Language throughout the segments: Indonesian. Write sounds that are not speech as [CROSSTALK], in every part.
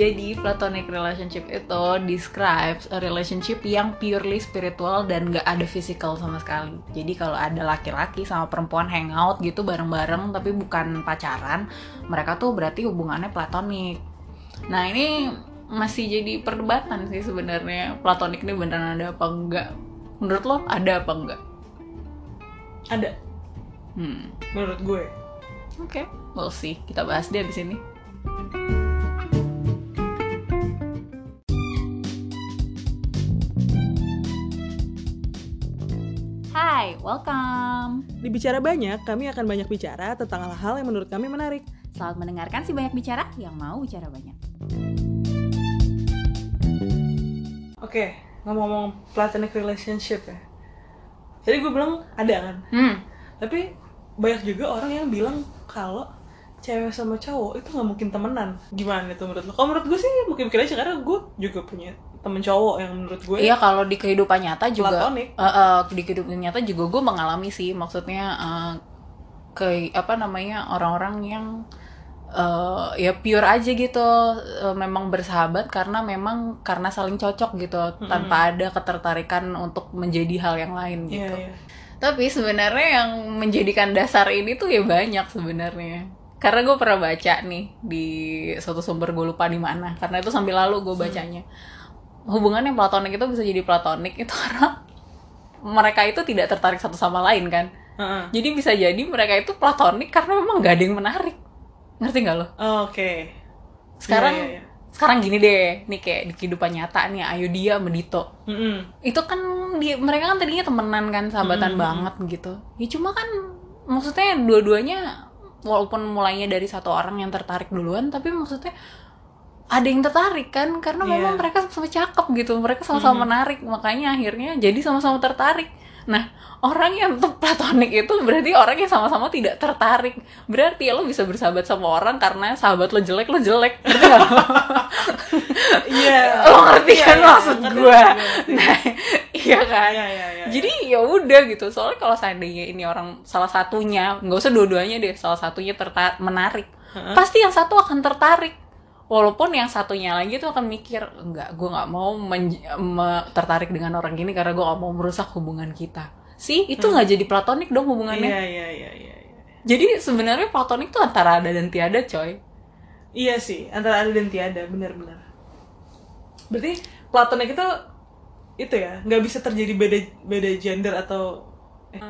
Jadi platonic relationship itu describes a relationship yang purely spiritual dan gak ada physical sama sekali. Jadi kalau ada laki-laki sama perempuan hangout gitu bareng-bareng tapi bukan pacaran, mereka tuh berarti hubungannya platonik. Nah ini masih jadi perdebatan sih sebenarnya platonik ini beneran ada apa enggak. Menurut lo ada apa enggak? Ada Hmm, menurut gue. oke, we'll see. Kita bahas dia di sini. Hai, welcome. Di Bicara Banyak, kami akan banyak bicara tentang hal-hal yang menurut kami menarik. Selamat mendengarkan si banyak bicara yang mau bicara banyak. Oke, ngomong-ngomong platonic relationship ya. Tadi gue bilang ada kan, Hmm, tapi banyak juga orang yang bilang kalau cewek sama cowok itu nggak mungkin temenan. Gimana itu menurut lo? Kalau menurut gue sih mungkin-mungkin aja karena gue juga punya temen cowok yang menurut gue iya kalau di kehidupan nyata juga, Platonik. Eh, eh, di kehidupan nyata juga gue mengalami sih, maksudnya eh, ke apa namanya orang-orang yang eh, ya pure aja gitu, eh, memang bersahabat karena memang karena saling cocok gitu, tanpa ada ketertarikan untuk menjadi hal yang lain Iya, gitu. iya. Tapi sebenarnya yang menjadikan dasar ini tuh ya banyak sebenarnya. Karena gue pernah baca nih di suatu sumber gue lupa di mana. Karena itu sambil lalu gue bacanya. Hubungan yang platonik itu bisa jadi platonik itu [LAUGHS] karena mereka itu tidak tertarik satu sama lain kan. Heeh. Jadi bisa jadi mereka itu platonik karena memang gak ada yang menarik. Ngerti gak lo? Oh, Oke. Sekarang Iya, iya, iya. sekarang gini deh, nih kayak di kehidupan nyata nih, Ayu dia sama Dito Mm-mm. itu kan di, mereka kan tadinya temenan kan sahabatan Hmm. banget gitu ya cuma kan maksudnya dua-duanya walaupun mulainya dari satu orang yang tertarik duluan tapi maksudnya ada yang tertarik kan? Karena Iya. memang mereka sama cakep gitu. Mereka sama-sama menarik. Makanya akhirnya jadi sama-sama tertarik. Nah orang yang [LAUGHS] platonik itu berarti orang yang sama-sama tidak tertarik. Berarti ya lo bisa bersahabat sama orang karena sahabat lo jelek lo jelek. [LAUGHS] Ngerti nggak? Lo? Iya. ngerti kan Iya, maksud ngerti, gue [LAUGHS] nah iya kan? Iya, iya, iya. jadi ya udah gitu. Soalnya kalau seandainya ini orang salah satunya nggak usah dua-duanya deh salah satunya tertarik menarik Heeh. pasti yang satu akan tertarik walaupun yang satunya lagi tuh akan mikir enggak gue nggak mau me- tertarik dengan orang gini karena gue gak mau merusak hubungan kita sih itu nggak jadi platonik dong hubungannya Iya, iya, iya, iya. iya. jadi sebenarnya platonik tuh antara ada dan tiada coy Iya sih, antara ada dan tiada, benar-benar. Berarti platonik itu itu ya, nggak bisa terjadi beda beda gender atau eh,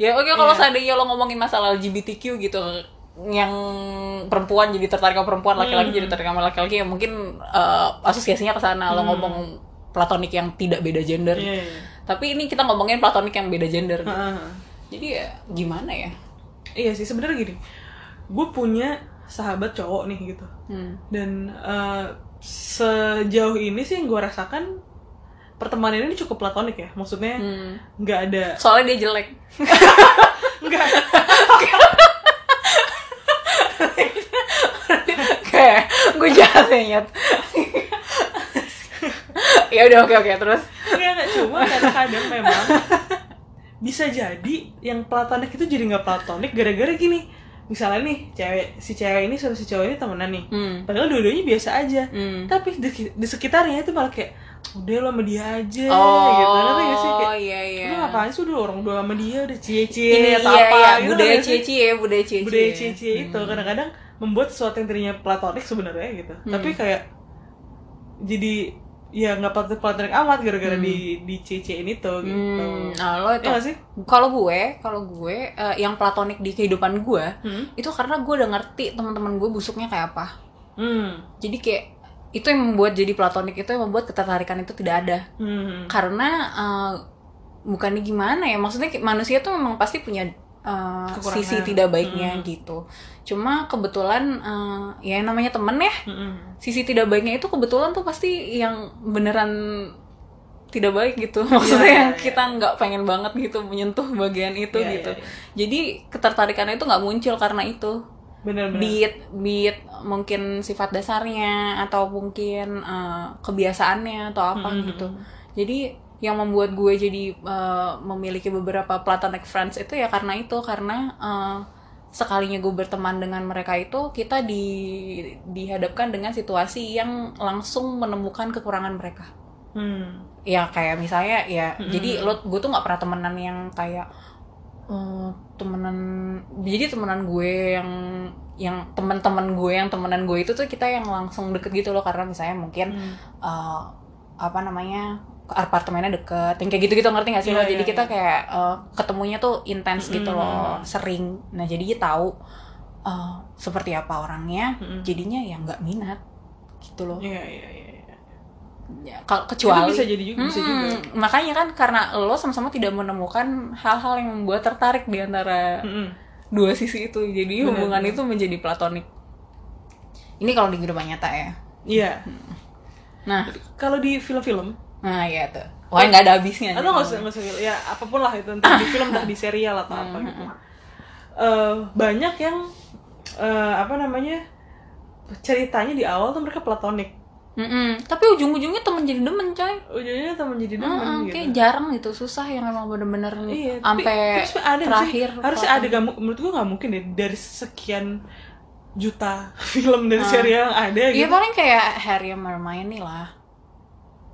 Ya oke kalau Iya. seandainya lo ngomongin masalah LGBTQ gitu yang perempuan jadi tertarik sama perempuan, laki-laki Hmm. jadi tertarik sama laki-laki ya mungkin eh, asosiasinya ke sana lo ngomong platonik yang tidak beda gender. Iya, iya. Tapi ini kita ngomongin platonik yang beda gender. gitu. Heeh. Jadi ya gimana ya? Iya sih, sebenarnya gini. Gue punya sahabat cowok nih gitu. Hmm. Dan eh, sejauh ini sih yang gue rasakan pertemanan ini cukup platonik ya. Maksudnya Hmm. nggak ada Soalnya dia jelek. [LAUGHS] nggak [LAUGHS] [LAUGHS] Kayak gue jahat ya Nyet. ya udah oke oke terus. nggak nggak cuma kadang-kadang memang [LAUGHS] bisa jadi yang platonik itu jadi nggak platonik gara-gara gini misalnya nih cewek si cewek ini sama si cowok ini temenan nih Hmm. padahal dua-duanya biasa aja Hmm. tapi di, di sekitarnya itu malah kayak udah lo sama dia aja Oh, gitu ngerti gak sih kayak iya iya. lu ngapain sih udah orang dua sama dia udah cie-cie Ini atau iya, apa iya, gitu budaya nggak sih? cie-cie, budaya cie-cie. budaya cie-cie itu kadang-kadang membuat sesuatu yang tadinya platonik sebenarnya gitu Hmm. tapi kayak jadi ya nggak platonik amat gara-gara di di cie-ciein itu gitu Hmm, nah lo itu nggak sih kalau gue kalau gue eh, yang platonik di kehidupan gue hmm. itu karena gue udah ngerti teman-teman gue busuknya kayak apa Hmm. jadi kayak itu yang membuat jadi platonik itu yang membuat ketertarikan itu tidak ada Hmm. karena eh, bukannya gimana ya maksudnya manusia tuh memang pasti punya Kekurangan. sisi tidak baiknya Hmm. gitu cuma kebetulan eh, ya yang namanya temen ya Hmm. sisi tidak baiknya itu kebetulan tuh pasti yang beneran tidak baik gitu [LAUGHS] maksudnya Iya, yang iya. kita nggak pengen banget gitu menyentuh bagian itu Iya, gitu iya, iya. jadi ketertarikannya itu nggak muncul karena itu benar-benar beat beat mungkin sifat dasarnya atau mungkin eh, kebiasaannya atau apa Hmm. gitu jadi yang membuat gue jadi eh, memiliki beberapa platonic friends itu ya karena itu karena eh, sekalinya gue berteman dengan mereka itu kita di dihadapkan dengan situasi yang langsung menemukan kekurangan mereka hmm. ya kayak misalnya ya Mm-mm. jadi lo gue tuh nggak pernah temenan yang kayak eh, temenan jadi temenan gue yang yang teman-teman gue yang temenan gue itu tuh kita yang langsung deket gitu loh karena misalnya mungkin Hmm. eh, apa namanya apartemennya deket yang kayak gitu-gitu ngerti gak sih Iya, lo jadi iya, kita iya. kayak eh, ketemunya tuh intens gitu Mm-mm. loh sering nah jadi dia tahu eh, seperti apa orangnya Mm-mm. jadinya ya nggak minat gitu loh Iya, iya, iya. iya. ya, kalau Itu kecuali bisa jadi juga, bisa juga. Makanya kan karena lo sama-sama tidak menemukan hal-hal yang membuat tertarik di antara Mm-mm. dua sisi itu jadi Benar, hubungan itu menjadi platonik ini kalau di kehidupan nyata ya Iya. nah Kalau di film-film, nah ya tuh wah nggak ada habisnya atau nggak usah nggak usah ya apa pun lah itu entah di film entah di serial atau apa gitu. Eh, banyak yang eh, apa namanya ceritanya di awal tuh mereka platonik. Mm-mm. tapi ujung-ujungnya temen jadi demen coy Ujungnya teman jadi demen Heeh, gitu. kayak jarang gitu susah yang emang bener-bener Iya, sampai terakhir sih? harusnya ada gak, menurut gua nggak mungkin deh dari sekian juta [LAUGHS] film dan serial yang ada Iya gitu. paling kayak Harry Hermione lah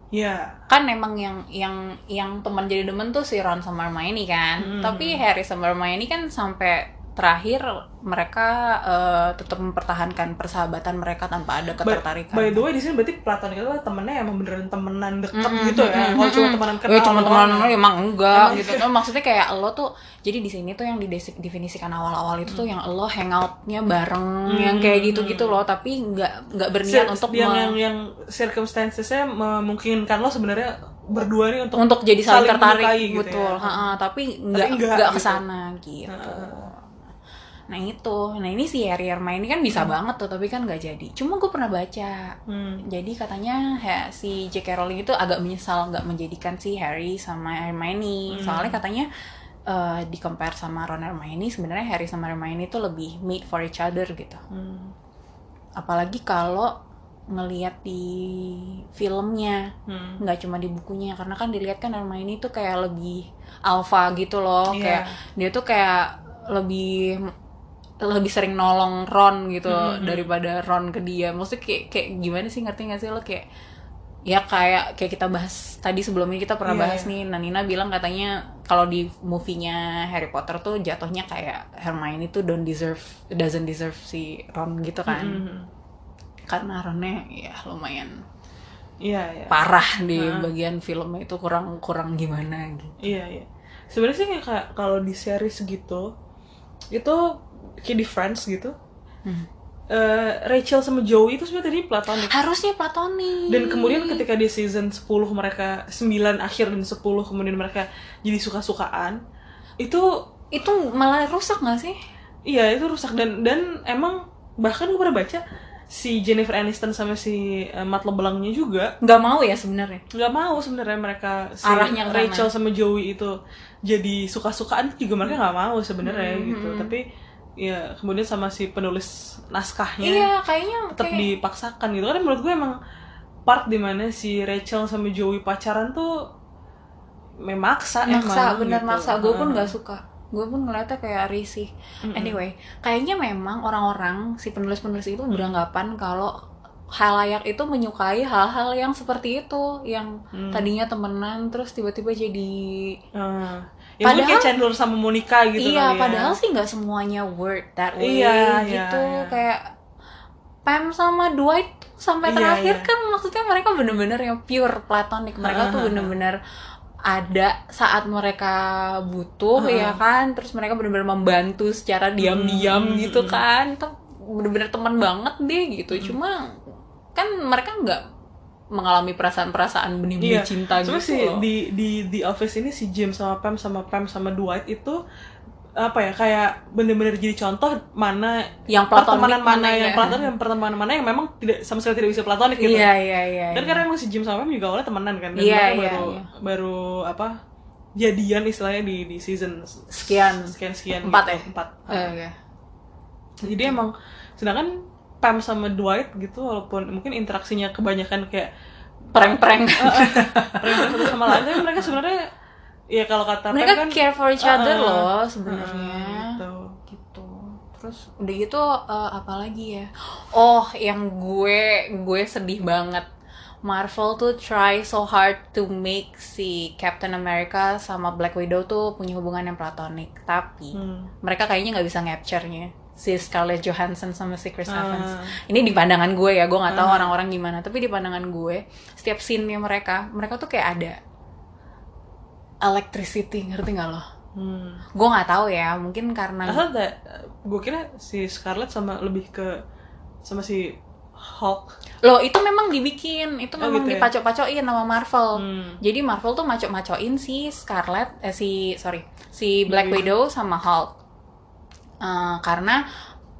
Iya. kan emang yang yang yang teman jadi demen tuh si Ron sama Hermione kan Hmm. tapi Harry sama Hermione kan sampai terakhir mereka eh, tetap mempertahankan persahabatan mereka tanpa ada By, ketertarikan by the way di sini berarti platonik itu temennya emang beneran temenan deket Mm-mm, gitu ya. mm-mm, Kalau cuma temenan Ya, kenal. cuma doang. teman emang enggak Emang gitu. Nah, maksudnya kayak lo tuh jadi di sini tuh yang didefinisikan awal-awal itu tuh yang lo hangoutnya bareng Hmm. yang kayak gitu-gitu loh, tapi nggak nggak berniat Cir- untuk yang, yang yang circumstancesnya memungkinkan lo sebenarnya berdua nih untuk untuk jadi saling, saling tertarik menyukai gitu betul ya. Ha-ha, tapi nggak enggak nggak gitu. ke sana gitu Ha-ha. Nah itu nah ini si Harry Hermione kan bisa banget tuh tapi kan nggak jadi cuma gue pernah baca Hmm. jadi katanya he- si J.K. Rowling itu agak menyesal nggak menjadikan si Harry sama Hermione Hmm. soalnya katanya eh, di compare sama Ron Hermione sebenarnya Harry sama Hermione itu lebih made for each other gitu Hmm. apalagi kalau ngelihat di filmnya Hmm. nggak cuma di bukunya karena kan dilihat kan Hermione itu kayak lebih alpha gitu loh Iya. kayak dia tuh kayak lebih lebih sering nolong Ron gitu Hmm. daripada Ron ke dia maksudnya kayak kayak gimana sih ngerti nggak sih lo kayak ya kayak kayak kita bahas tadi sebelumnya kita pernah Iya, bahas iya. nih Nanina bilang katanya kalau di movie-nya Harry Potter tuh jatuhnya kayak Hermione tuh don't deserve doesn't deserve si Ron gitu kan Hmm. karena Ronnya ya lumayan Iya, iya. parah di Nah. bagian filmnya itu kurang kurang gimana gitu. Iya, iya. Sebenarnya sih kayak kalau di series gitu itu kayak di Friends gitu. Hmm. eh, Rachel sama Joey itu sebenarnya tadi platonik. Harusnya platonik. Dan kemudian ketika di season 10 mereka 9 akhir dan 10 kemudian mereka jadi suka-sukaan, itu itu malah rusak gak sih? iya itu rusak dan dan emang bahkan gue pernah baca si Jennifer Aniston sama si eh, Matt LeBlancnya juga Nggak mau ya sebenarnya. nggak mau sebenarnya mereka si Arahnya Rachel sama Joey itu jadi suka-sukaan juga mereka nggak mau sebenarnya Hmm, gitu hmm. tapi ya kemudian sama si penulis naskahnya Iya, kayaknya tetap kayak- dipaksakan gitu kan menurut gue emang part di mana si Rachel sama Joey pacaran tuh memaksa maksa, emang bener gitu. maksa. Gue pun nggak suka. Gue pun ngeliatnya kayak risih. Anyway, kayaknya memang orang-orang si penulis-penulis itu beranggapan kalau halayak itu menyukai hal-hal yang seperti itu, yang Hmm. tadinya temenan terus tiba-tiba jadi Heeh. Ya Padahal- kayak Chandler sama Monica gitu iya, kali ya. padahal sih nggak semuanya word that way Iya, iya, gitu. iya. Kayak Pam sama Dwight tuh sampai Iya, terakhir iya. kan maksudnya mereka bener-bener yang pure platonic. Mereka tuh ha, ha. bener-bener ada saat mereka butuh ha. ya kan, terus mereka bener-bener membantu secara diam-diam Hmm, gitu kan. Tuh bener-bener teman banget deh gitu. Hmm. Cuma kan mereka nggak mengalami perasaan-perasaan benih-benih Iya, cinta Cuma gitu loh. di di di office ini si James sama Pam sama Pam sama Dwight itu apa ya kayak bener-bener jadi contoh mana yang pertemanan mana yang ya. platonik dan pertemanan mana yang memang tidak sama sekali tidak bisa platonik gitu. Iya, iya, iya. Dan iya. karena emang si James sama Pam juga awalnya temenan kan dan Iya, iya, baru iya. baru apa jadian istilahnya di di season Sekian. sekian sekian Empat gitu. ya? empat. Eh, oke. Jadi emang sedangkan Pam sama Dwight gitu walaupun mungkin interaksinya kebanyakan kayak prank-prank. [LAUGHS] mereka satu sama lain tapi mereka sebenarnya ya kalau kata mereka kan care for each other uh-uh, loh sebenarnya gitu. gitu terus udah gitu eh, apa lagi ya oh yang gue gue sedih banget Marvel tuh try so hard to make si Captain America sama Black Widow tuh punya hubungan yang platonik tapi Hmm. mereka kayaknya nggak bisa capture-nya si Scarlett Johansson sama si Chris Ah. Evans ini di pandangan gue ya gue nggak tahu Ah. orang-orang gimana tapi di pandangan gue setiap scene-nya mereka mereka tuh kayak ada electricity ngerti nggak lo Hmm. gue nggak tahu ya mungkin karena Asal gue kira si Scarlett sama lebih ke sama si Hulk. lo itu memang dibikin itu Oh, memang gitu ya? dipacok-pacokin sama Marvel Hmm. jadi Marvel tuh macok-macokin si Scarlett eh si sorry si Black Black Widow sama Hulk Eh, karena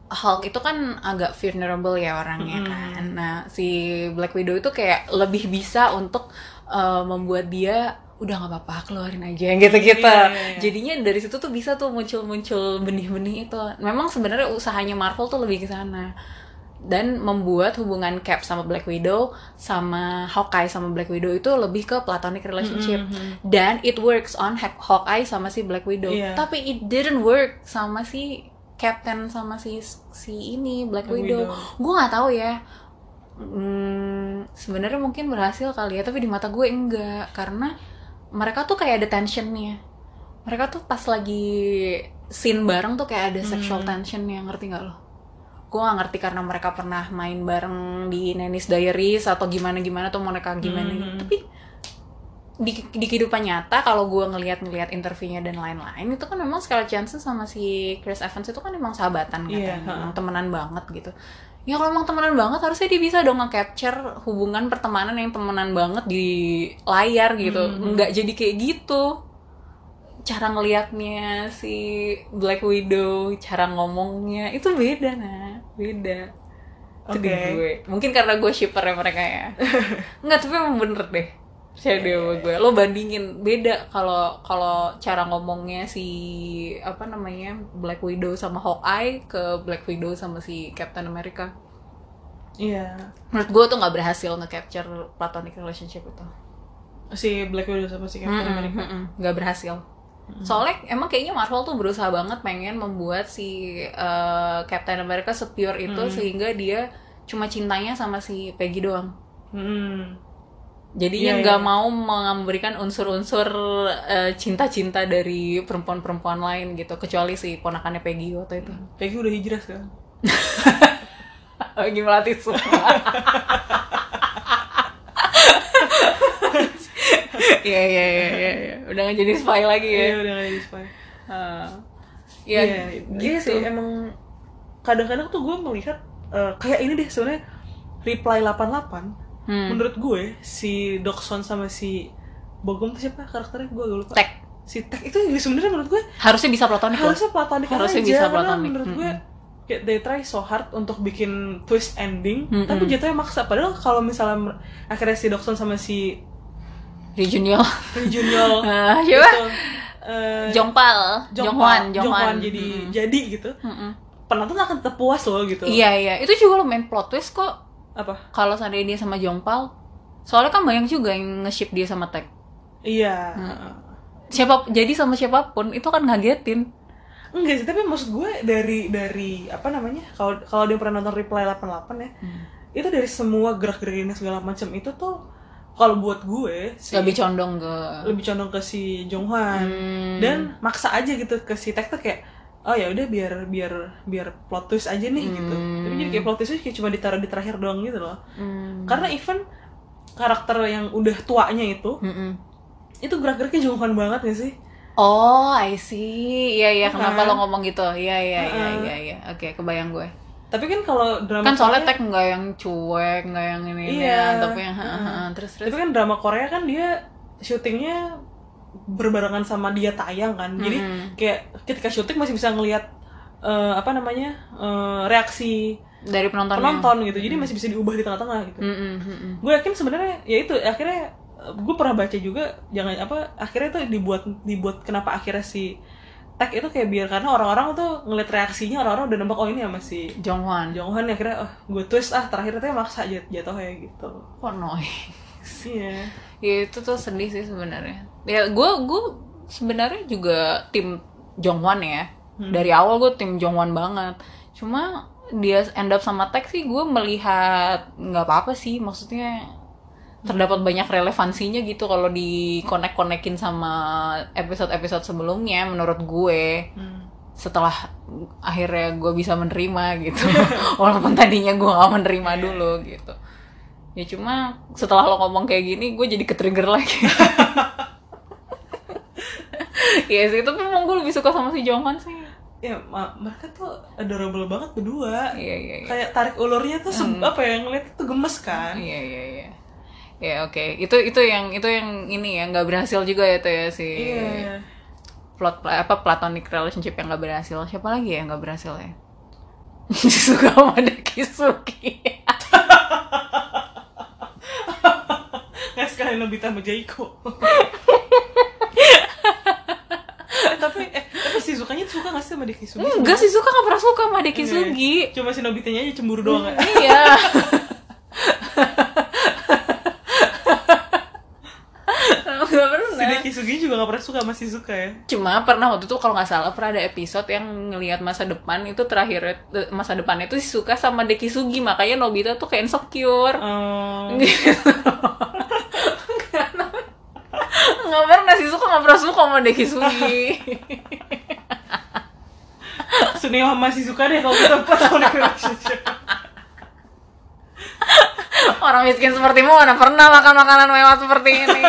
Hulk itu kan agak vulnerable ya orangnya Mm-mm. kan nah si Black Widow itu kayak lebih bisa untuk eh, membuat dia udah nggak apa-apa keluarin aja gitu-gitu Iya, iya, iya. jadinya dari situ tuh bisa tuh muncul-muncul benih-benih itu memang sebenarnya usahanya Marvel tuh lebih ke sana dan membuat hubungan Cap sama Black Widow sama Hawkeye sama Black Widow itu lebih ke platonic relationship Mhm. dan it works on Haw- Hawkeye sama si Black Widow Iya. tapi it didn't work sama si Captain sama si si ini Black, Black Widow, Widow. gue nggak tahu ya hmm, sebenarnya mungkin berhasil kali ya tapi di mata gue enggak karena mereka tuh kayak ada tensionnya mereka tuh pas lagi scene bareng tuh kayak ada sexual Hmm. tension yang ngerti nggak lo gue gak ngerti karena mereka pernah main bareng di Nanny's Diaries atau gimana gimana tuh mereka gimana gitu. Hmm. tapi di, di kehidupan nyata kalau gue ngelihat-ngelihat interviewnya dan lain-lain itu kan memang Scarlett Johansson sama si Chris Evans itu kan memang sahabatan Iya, katanya ha-ha. memang temenan banget gitu ya kalau emang temenan banget harusnya dia bisa dong nge-capture hubungan pertemanan yang temenan banget di layar gitu Mhm. nggak jadi kayak gitu cara ngelihatnya si Black Widow cara ngomongnya itu beda nah beda. Oke. gue. Mungkin karena gue shipper mereka ya. [LAUGHS] Nggak tapi emang bener deh. Saya deh sama gue. Lo bandingin. Beda kalau kalau cara ngomongnya si apa namanya Black Widow sama Hawkeye ke Black Widow sama si Captain America. Iya. menurut gue tuh nggak berhasil nge-capture platonic relationship itu. Si Black Widow sama si Captain Mm-mm, America. mm-mm, nggak berhasil soalnya emang kayaknya Marvel tuh berusaha banget pengen membuat si uh, Captain America sepure itu Mm. sehingga dia cuma cintanya sama si Peggy doang Hmm. jadinya Iya, nggak iya. mau memberikan unsur-unsur uh, cinta-cinta dari perempuan-perempuan lain gitu kecuali si ponakannya Peggy waktu itu Peggy udah hijrah sekarang. [LAUGHS] lagi melatih semua [LAUGHS] Iya iya iya iya iya. udah nggak jadi spy lagi ya. Iya udah gak jadi spy. Ah. Iya, Iya, iya gitu. sih emang kadang-kadang tuh gue melihat eh, kayak ini deh sebenarnya reply 88 Hmm. menurut gue si Dokson sama si Bogum tuh siapa karakternya gue gak lupa Tek. si Tek itu juga sebenarnya menurut gue Harusnya bisa platonik loh. harusnya platonik Harusnya aja bisa platonik. menurut gue kayak they try so hard untuk bikin twist ending Mm-mm. tapi jatuhnya maksa padahal kalau misalnya akhirnya si Dokson sama si Regional. Junior [LAUGHS] Ah, siapa? eh, Jongpal, Jonghwan, Jonghwan. jadi Mm-mm. jadi gitu Mm-mm. penonton akan tetap puas loh gitu Iya iya, itu juga lo main plot twist kok. apa Kalau seandainya dia sama Jongpal, soalnya kan banyak juga yang nge-ship dia sama Tek. iya Siapa jadi sama siapa pun itu kan ngagetin. enggak sih tapi maksud gue dari dari apa namanya kalau kalau dia pernah nonton Reply 88 ya Hmm. itu dari semua gerak geriknya segala macam itu tuh kalau buat gue si, Lebih condong ke lebih condong ke si Jonghwan Hmm. dan maksa aja gitu ke si Tek kayak oh ya udah biar biar biar plot twist aja nih gitu Hmm. tapi jadi kayak plot twistnya kayak cuma ditaruh di terakhir doang gitu loh Hmm. karena even karakter yang udah tuanya itu Mm-mm. itu gerak geriknya Jonghwan banget gak sih Oh, I see. Iya, iya. Kenapa Kan? lo ngomong gitu? Iya, iya, iya, iya, iya. Oke, kebayang gue. Tapi kan kalau drama Kan soalnya Korea- tag nggak yang cuek, nggak yang ini, Iya. tapi yang Heeh. heeh, terus terus. Tapi kan drama Korea kan dia syutingnya berbarengan sama dia tayang kan. Jadi kayak ketika syuting masih bisa ngelihat eh, apa namanya eh, reaksi dari penonton. penonton gitu. Jadi masih bisa diubah di tengah-tengah gitu. Gue yakin sebenarnya ya itu akhirnya gue pernah baca juga jangan apa akhirnya tuh dibuat dibuat kenapa akhirnya si tag itu kayak biar karena orang-orang tuh ngeliat reaksinya orang-orang udah nembak oh ini sama si Jonghwan. Jonghan ya akhirnya oh gue twist ah terakhir itu maksa jat jatuhnya gitu. Kok annoying. Iya. ya itu tuh sedih sih sebenarnya. Ya gue gue sebenarnya juga tim Jonghwan ya. Hmm. dari awal gue tim Jongwon banget cuma dia end up sama Taek sih gue melihat nggak apa-apa sih maksudnya terdapat banyak relevansinya gitu kalau di connect konekin sama episode-episode sebelumnya menurut gue Hmm. setelah akhirnya gue bisa menerima gitu [LAUGHS] walaupun tadinya gue gak menerima dulu gitu ya cuma setelah lo ngomong kayak gini gue jadi ke-trigger lagi [LAUGHS] Iya sih, tapi emang gue lebih suka sama si Jongwon sih. Ya, ma- mereka tuh adorable banget berdua. Iya iya iya. Kayak tarik ulurnya tuh se- apa ya ngeliat tuh gemes kan. Iya iya iya. Ya oke, itu itu yang itu yang ini ya nggak berhasil juga ya tuh ya si Iya. plot apa platonic relationship yang nggak berhasil. Siapa lagi ya yang nggak berhasil ya? [LAUGHS] suka sama Dekisuki. Kayak sekali Nobita sama Jaiko. [LAUGHS] eh, tapi eh tapi si Sukanya suka gak sih sama Dekisugi? Enggak sih suka nggak pernah suka sama Dekisugi. Cuma si Nobitanya aja cemburu doang ya. Iya. [LAUGHS] Gak Si Dekisugi juga gak pernah suka sama si Suka ya. Cuma pernah waktu itu kalau nggak salah pernah ada episode yang ngelihat masa depan itu terakhir masa depan itu si suka sama Dekisugi makanya Nobita tuh kayak insecure. Oh. [LAUGHS] nggak pernah sih suka nggak pernah suka sama Dekisugi. Suneo sama si Suka deh kalau kita platonic relationship. [LAUGHS] [LAUGHS] Orang miskin sepertimu mana pernah makan makanan mewah seperti ini.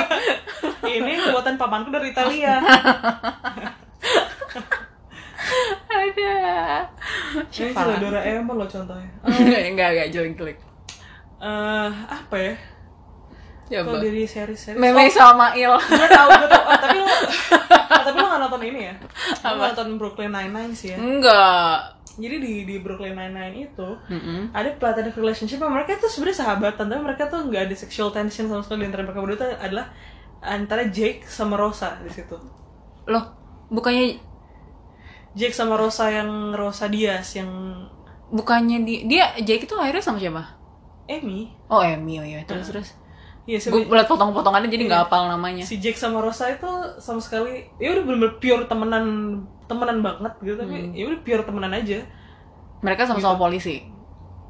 [LAUGHS] Ini buatan pamanku dari Italia. [LAUGHS] Ada. Ini Siapa? sudah Doraemon loh contohnya. Enggak enggak enggak jelek-jelek. Eh, apa ya? Coba. Kalau dari seri-seri Meme sama Il. gue tau gue tau oh, tapi lo oh, tapi lo gak nonton ini ya lo nonton Brooklyn Nine-Nine sih ya Enggak. Jadi di di Brooklyn Nine-Nine itu Mm-mm. ada platonic relationship mereka tuh sebenarnya sahabatan tapi mereka tuh nggak ada sexual tension sama sekali di antara mereka berdua tuh adalah antara Jake sama Rosa di situ Loh, bukannya Jake sama Rosa yang Rosa Diaz yang bukannya dia dia Jake itu akhirnya sama siapa? Amy Oh, Emmy, oh iya, terus terus. Iya Gue liat potong-potongannya jadi nggak Iya. hafal namanya. si Jake sama Rosa itu sama sekali ya udah bener-bener pure temenan temenan banget gitu tapi ya udah pure temenan aja. Mereka sama-sama polisi.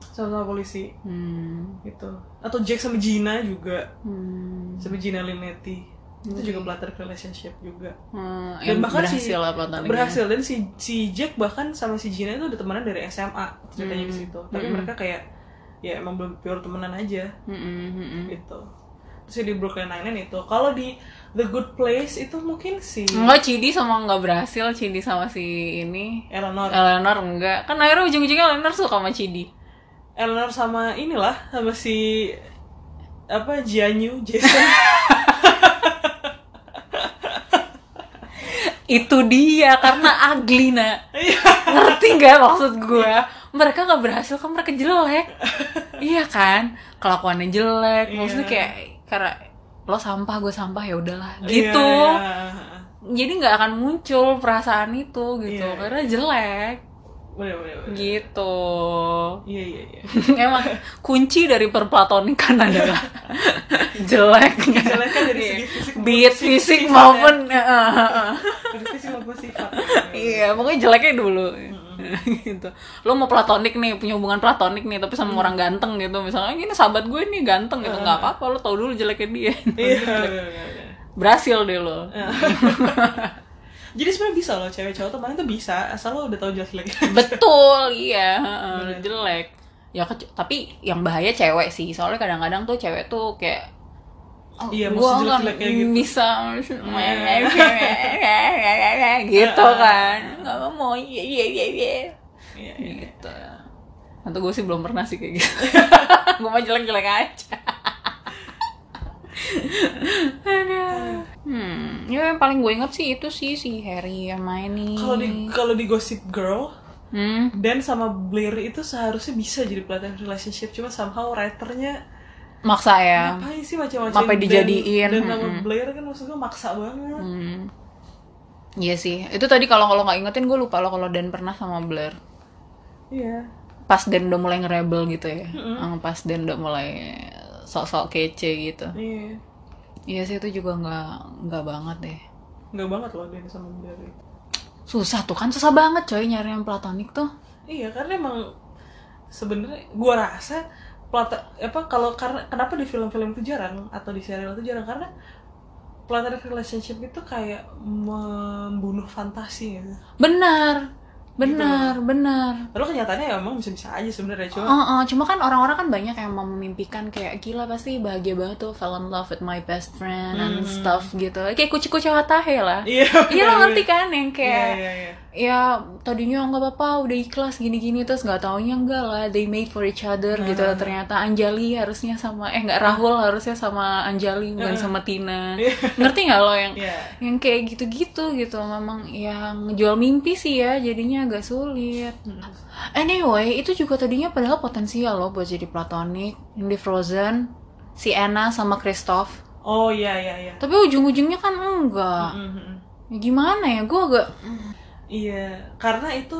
sama-sama polisi. Hmm. gitu. Atau Jack sama Gina juga. Hmm. sama Gina Linetti. Itu juga platonic relationship juga. Hmm, dan bahkan berhasil si lah berhasil. Dan si si Jack bahkan sama si Gina itu udah temenan dari SMA ceritanya di Hmm. situ. Tapi mereka kayak ya emang belum pure temenan aja. Mm-mm, mm-mm. gitu terus di Brooklyn Nine-Nine itu kalau di The Good Place itu mungkin si Enggak, Cidi sama nggak berhasil, Cidi sama si ini. Eleanor Eleanor enggak. Kan akhirnya ujung-ujungnya Eleanor suka sama Cidi. Eleanor sama inilah sama si apa Jianyu Jason [LAUGHS] Itu dia, karena ugly, nak. Iya. Ngerti nggak maksud gue? Mereka nggak berhasil kan mereka jelek. [LAUGHS] iya kan? Kelakuannya jelek. Maksudnya Iya. kayak karena lo sampah, gue sampah ya udahlah. Gitu. Iya, iya. Jadi nggak akan muncul perasaan itu gitu. Iya. Karena jelek. Bener, bener. Gitu. Iya iya iya. [LAUGHS] Emang kunci dari perplatonikan [LAUGHS] adalah jelek. Jelek kan dari Iya. segi fisik Beat maupun fisik sifat maupun ya. Dari fisik maupun sifat. Iya, pokoknya jeleknya dulu. [LAUGHS] gitu. Lo mau platonik nih, punya hubungan platonik nih, tapi sama orang ganteng gitu. Misalnya gini sahabat gue nih ganteng gitu. nggak apa-apa, lo tau dulu jeleknya dia. [LAUGHS] Iya. iya, iya, iya. Berhasil deh lo. [LAUGHS] Jadi sebenarnya bisa loh cewek cowok teman itu bisa asal lo udah tahu jelas jelek. Betul, iya, heeh, jelek. Ya tapi yang bahaya cewek sih. Soalnya kadang-kadang tuh cewek tuh kayak oh, Iya, maksud nggak gitu. bisa gitu kan. Nggak mau iya iya iya iya. Iya iya. gitu. Atau gue sih belum pernah sih kayak gitu. [LAUGHS] Gue mah jelek-jelek aja. Aduh. hmm ya yang paling gue inget sih itu sih si Harry yang main nih Kalau di kalau di Gossip Girl hmm? Dan sama Blair itu seharusnya bisa jadi platonic relationship cuma somehow writernya maksa ya ngapain sih macam-macam Dan- dijadiin, dan, nama mm-mm. Blair kan maksudnya maksa banget Hmm. Iya sih. Itu tadi kalau kalau nggak ingetin gue lupa loh kalau Dan pernah sama Blair. iya Pas Dan udah mulai nge-rebel gitu ya. Hmm, Pas Dan udah mulai sok-sok kece gitu. iya Iya sih itu juga nggak nggak banget deh. nggak banget loh dia sama Blair itu susah tuh kan susah banget coy nyari yang platonik tuh iya karena emang sebenarnya gua rasa plata apa kalau karena kenapa di film-film itu jarang atau di serial itu jarang? Karena platonic relationship itu kayak membunuh fantasi gitu. benar benar benar. Padahal kenyataannya ya emang bisa-bisa aja sebenarnya cuma Oh, oh, cuma kan orang-orang kan banyak yang memimpikan kayak gila pasti bahagia banget tuh fall in love with my best friend and stuff gitu. Kayak kuci-kuci watahe lah. Iya iya lo ngerti kan yang Iya, kayak iya, iya. Ya tadinya nggak apa-apa udah ikhlas gini-gini terus nggak taunya enggak lah they made for each other gitu. Ternyata Anjali harusnya sama eh nggak Rahul harusnya sama Anjali bukan sama Tina. [LAUGHS] Ngerti nggak lo yang Iya. yang kayak gitu-gitu gitu? Memang yang ngejual mimpi sih ya jadinya agak sulit. Anyway itu juga tadinya padahal potensial loh buat jadi platonik yang di Frozen si Anna sama Kristoff Oh iya iya iya. tapi ujung-ujungnya kan enggak. Mhm. ya gimana ya gue agak Iya, karena itu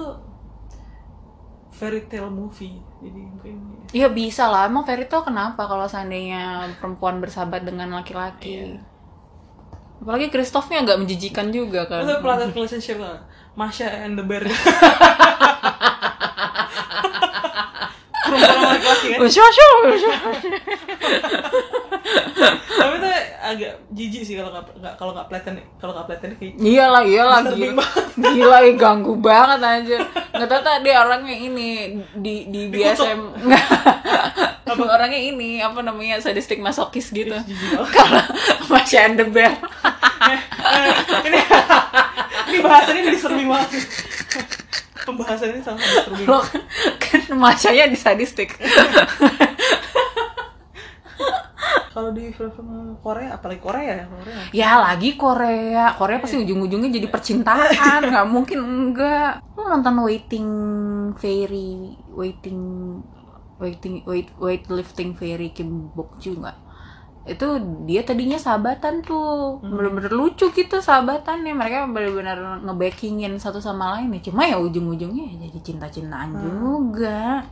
fairy tale movie. Jadi mungkin Ya bisa lah, emang fairy tale kenapa kalau seandainya perempuan bersahabat dengan laki-laki? Apalagi Kristoffnya agak menjijikan juga kan. itu platonic relationship lah. Masha and the Bear. [LAUGHS] Perempuan laki-laki kan. Usha, usha. Jijik sih kalau nggak kalau nggak platonic kalau nggak platonic kayak Iyalah, iyalah, gila. [LAUGHS] Gila, ih, ganggu banget aja. Nggak tahu tadi orangnya ini di di BSM. [LAUGHS] Orangnya ini apa namanya sadistik masokis gitu. banget. Kalau Masya and the ini ini bahasannya disturbing banget. Pembahasan ini sangat disturbing. Lo kan, kan Masyanya di sadistik. [LAUGHS] Kalau di film-film Korea, apalagi Korea ya Korea. Ya lagi Korea, Korea pasti ujung-ujungnya jadi percintaan, [LAUGHS] nggak mungkin enggak. Lu nonton Waiting Fairy, Waiting, Waiting, Wait, Weightlifting Fairy Kim Bok Ju nggak? Itu dia tadinya sahabatan tuh, bener-bener lucu gitu sahabatannya. Mereka bener-bener ngebackingin satu sama lain ya. Cuma ya ujung-ujungnya ya jadi cinta-cintaan juga.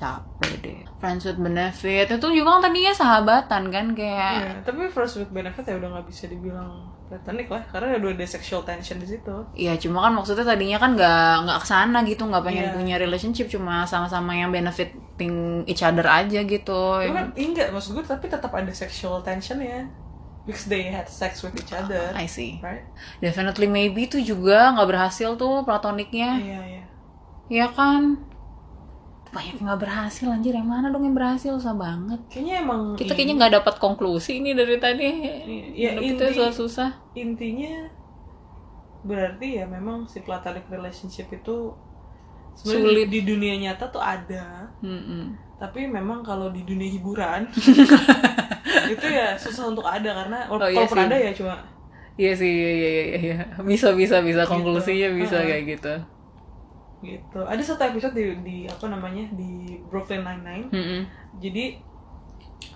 Capek deh. Friends with benefit itu juga kan tadinya sahabatan kan kayak Iya, tapi first with benefit ya udah nggak bisa dibilang platonic lah, karena udah ada sexual tension di situ. Iya, cuma kan maksudnya tadinya kan nggak nggak ke sana gitu, nggak pengen Iya. punya relationship, cuma sama-sama yang benefiting each other aja gitu. Tapi kan enggak, maksud gue tapi tetap ada sexual tension ya. Because they had sex with each other, I see. right? Definitely maybe itu juga nggak berhasil tuh platoniknya, Iya, iya. ya kan? Banyak yang nggak berhasil anjir, yang mana dong yang berhasil susah banget. Kayaknya emang Kita kayaknya nggak dapat konklusi ini dari tadi. Ya, Hidup kita inti- susah-susah. intinya berarti ya memang si platonic relationship itu Sulit. di dunia nyata tuh ada, Mm-mm. tapi memang kalau di dunia hiburan [LAUGHS] itu ya susah untuk ada karena Oh, iya sih. ada ya cuma Iya sih, iya iya iya, iya. Bisa bisa bisa konklusinya bisa kayak gitu. Gitu. Ada satu episode di, di apa namanya di Brooklyn Nine Nine. Mm-mm. Jadi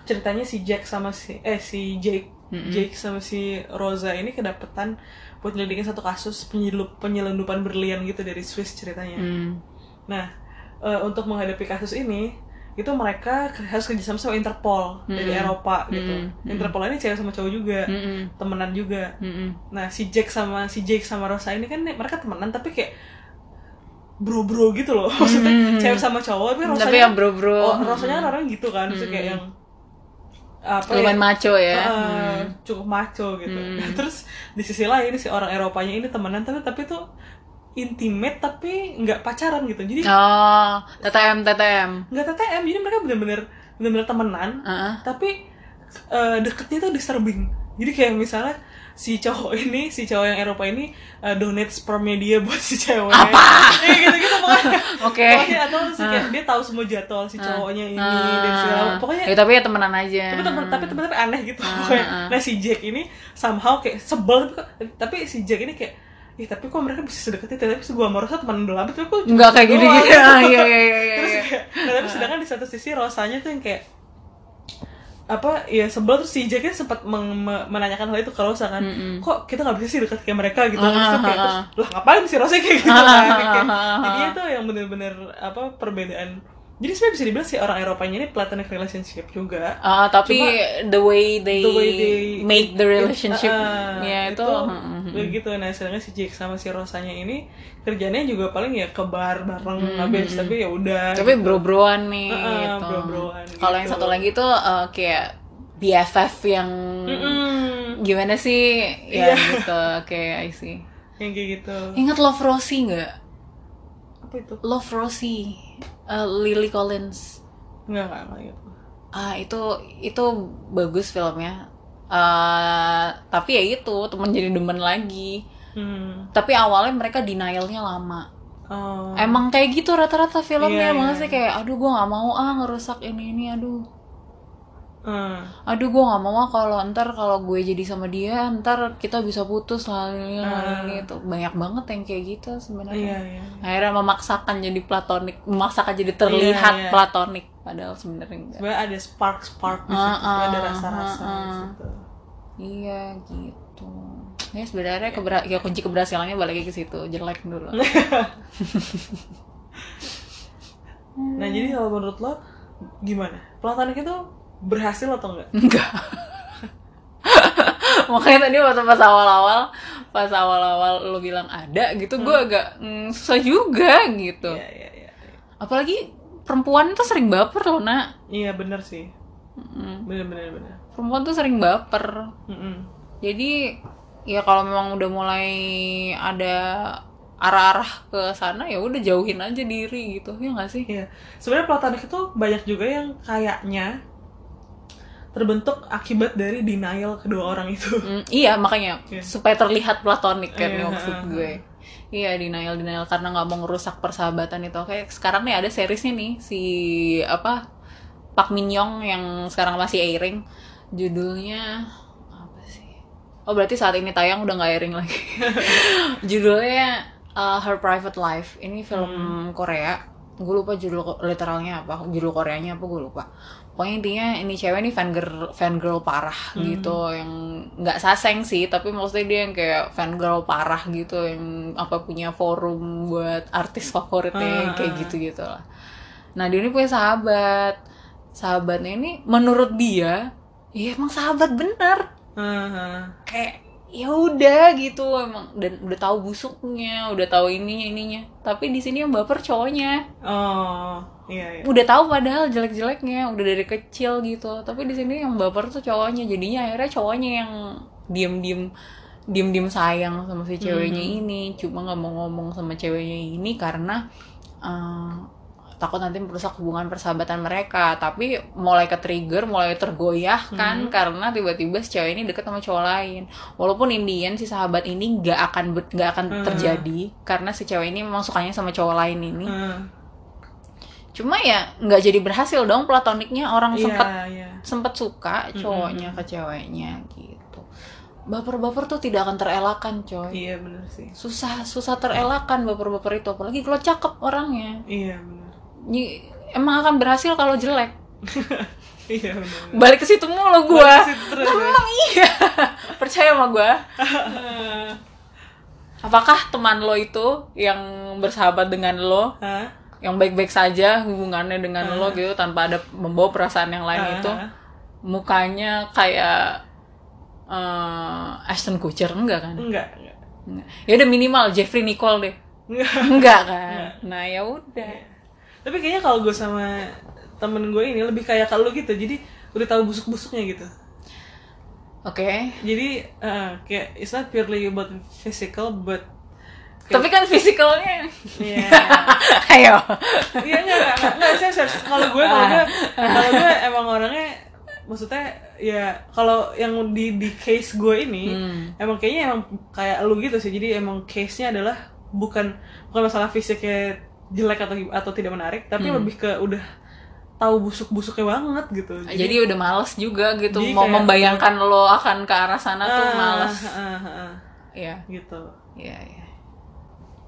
ceritanya si Jack sama si eh si Jake Mm-mm. Jake sama si Rosa ini kedapetan buat nyelidikin satu kasus penyelup, penyelundupan berlian gitu dari Swiss ceritanya. Mm. Nah, eh, untuk menghadapi kasus ini, itu mereka harus kerjasama sama Interpol dari Mm-mm. Eropa gitu. Mm-mm. Interpol ini cewek sama cowok juga, Mm-mm. temenan juga. Mm-mm. Nah, si Jack sama si Jake sama Rosa ini kan mereka temenan tapi kayak bro-bro gitu loh. [LAUGHS] Maksudnya Mm-mm. cewek sama cowok tapi Rosanya Tapi yang bro-bro. Oh, Rosanya kan orang gitu kan, maksudnya kayak yang apa lumayan maco ya. Uh, cukup maco gitu. Hmm. [LAUGHS] Terus di sisi lain si orang Eropanya ini temenan tapi tapi tuh intimate tapi nggak pacaran gitu. Jadi Oh, TTM TTM. nggak TTM, jadi mereka bener-bener bener-bener temenan Heeh. tapi uh, deketnya tuh disturbing. Jadi kayak misalnya si cowok ini, si cowok yang Eropa ini uh, donate spermnya dia buat si cewek. Apa? Ya gitu-gitu pokoknya. Oke. Pokoknya atau si kayak dia tahu semua jadwal si cowoknya ini dan segala pokoknya Ya, tapi ya temenan aja. tapi temen tapi temen tapi aneh gitu Ah, pokoknya. ah. nah si Jack ini somehow kayak sebel tapi, tapi si Jack ini kayak Ih, tapi kok mereka bisa sedekat itu tapi gua sama Rosa teman udah lama tapi kok cuma Enggak kayak doang?" gini-gini. Ah, iya iya iya iya. terus iya. kayak nah, tapi sedangkan di satu sisi Rosanya tuh yang kayak apa ya sebel terus si Jacknya sempat meng- me- menanyakan hal itu ke Rosa kan Mm-mm. kok kita nggak bisa sih dekat kayak mereka gitu Ah, terus tuh kayak ah, terus lah ngapain si Rosa kayak gitu Ah, kan ah, Kayak- ah, ah, jadi ah. itu yang bener-bener apa perbedaan jadi sebenarnya bisa dibilang sih orang Eropanya ini platonic relationship juga Ah, tapi Cuma, the way they, the way they make the relationship uh, ya itu, hmm, hmm, begitu nah sedangkan si Jake sama si Rosanya ini kerjanya juga paling ya ke bar bareng habis tapi ya udah Hmm, tapi gitu. bro-broan nih Uh-uh, gitu. bro-broan Kalau yang gitu. satu lagi tuh uh, kayak BFF yang Mm-mm. gimana sih ya Iya. gitu kayak I see. yang kayak gitu Ingat Love Rosie nggak? Apa itu Love Rosie, uh, Lily Collins. nggak nggak nggak gitu Ah itu itu bagus filmnya. Uh, tapi ya itu temen jadi demen lagi. hmm. Tapi awalnya mereka denialnya lama. oh. Emang kayak gitu rata-rata filmnya, emang iya. sih kayak aduh gue nggak mau ah ngerusak ini ini aduh. Hmm. Aduh gue nggak mau ah kalau ntar kalau gue jadi sama dia ntar kita bisa putus lah ini lah, Ah. ini itu banyak banget yang kayak gitu sebenarnya. iya iya Akhirnya memaksakan jadi platonik, memaksakan jadi terlihat Iya, iya. platonik padahal sebenarnya enggak. sebenarnya ada spark spark di Ah, situ ah, ada rasa-rasa ah, di ah. situ Iya gitu. Ya sebenarnya kebera- ya kunci keberhasilannya balik ke situ jelek dulu. [LAUGHS] nah jadi kalau menurut lo gimana platonik itu berhasil atau enggak Enggak. [LAUGHS] Makanya tadi waktu pas awal-awal, pas awal-awal lo bilang ada gitu, gue agak mm, susah juga gitu. iya iya iya Apalagi perempuan tuh sering baper loh nak. iya bener sih Mm, bener bener bener Perempuan tuh sering baper. Mm-mm. Jadi ya kalau memang udah mulai ada arah-arah ke sana ya udah jauhin aja diri gitu ya nggak sih? Iya, sebenarnya platonik itu banyak juga yang kayaknya terbentuk akibat dari denial kedua orang itu. Mm, iya makanya Iya. supaya terlihat platonik kan Iya, ya maksud gue. Iya denial denial karena nggak mau ngerusak persahabatan itu. Oke sekarang nih ada seriesnya nih si apa Pak Min Young yang sekarang masih airing. Judulnya apa sih? Oh berarti saat ini tayang udah nggak airing lagi. [LAUGHS] Judulnya uh, Her Private Life. Ini film Korea. Gue lupa judul literalnya apa, judul Koreanya apa gue lupa. Pokoknya intinya ini cewek nih fan girl, fan girl parah gitu yang nggak saseng sih, tapi maksudnya dia yang kayak fan girl parah gitu yang apa punya forum buat artis favoritnya Ah, kayak gitu gitu lah. Nah dia ini punya sahabat, sahabatnya ini menurut dia, ya emang sahabat bener, Haha. kayak ya udah gitu emang dan udah tahu busuknya udah tahu ininya ininya. Tapi di sini yang baper cowoknya. Oh, iya iya. udah tahu padahal jelek-jeleknya udah dari kecil gitu. Tapi di sini yang baper tuh cowoknya. Jadinya akhirnya cowoknya yang diem-diem diem-diem sayang sama si ceweknya ini. Cuma nggak mau ngomong sama ceweknya ini karena eh, takut nanti merusak hubungan persahabatan mereka tapi mulai ke trigger mulai tergoyah kan karena tiba-tiba si cewek ini deket sama cowok lain walaupun Indian si sahabat ini nggak akan nggak akan Hmm. terjadi karena si cewek ini memang sukanya sama cowok lain ini Hmm. cuma ya nggak jadi berhasil dong platoniknya orang sempet Iya iya. sempet suka cowoknya ke ceweknya gitu baper-baper tuh tidak akan terelakkan coy Iya bener sih. susah susah terelakkan baper-baper itu apalagi kalau cakep orangnya Iya bener. Emang akan berhasil kalau jelek [LAUGHS] Iya bener. balik ke situ mulu terus, ya. emang iya [LAUGHS] percaya sama gua [LAUGHS] apakah teman lo itu yang bersahabat dengan lo Hah? yang baik-baik saja hubungannya dengan lo gitu tanpa ada membawa perasaan yang lain Ah. itu mukanya kayak eh Ashton Kutcher enggak kan? Enggak, enggak. Enggak. Ya udah minimal Jeffrey Nicole deh. Enggak. Enggak kan? Nah, ya udah. Tapi kayaknya kalau gue sama temen gue ini lebih kayak kalau gitu. Jadi udah tahu busuk-busuknya gitu. Oke. Jadi eh, kayak it's not purely about physical but Tapi kan fisikalnya Iya. [LAUGHS] Ayo. Iya enggak enggak enggak, enggak saya serius. Kalau gue kalau gue kalau gue emang orangnya maksudnya ya kalau yang di di case gue ini Hmm. emang kayaknya emang kayak lu gitu sih. Jadi emang case-nya adalah bukan bukan masalah fisiknya jelek atau atau tidak menarik, tapi Hmm. lebih ke udah tahu busuk-busuknya banget gitu. Jadi, udah males juga gitu Jadi mau kayak- membayangkan lo akan ke arah sana tuh ah, males. ah, ah, Iya. gitu. Iya, iya.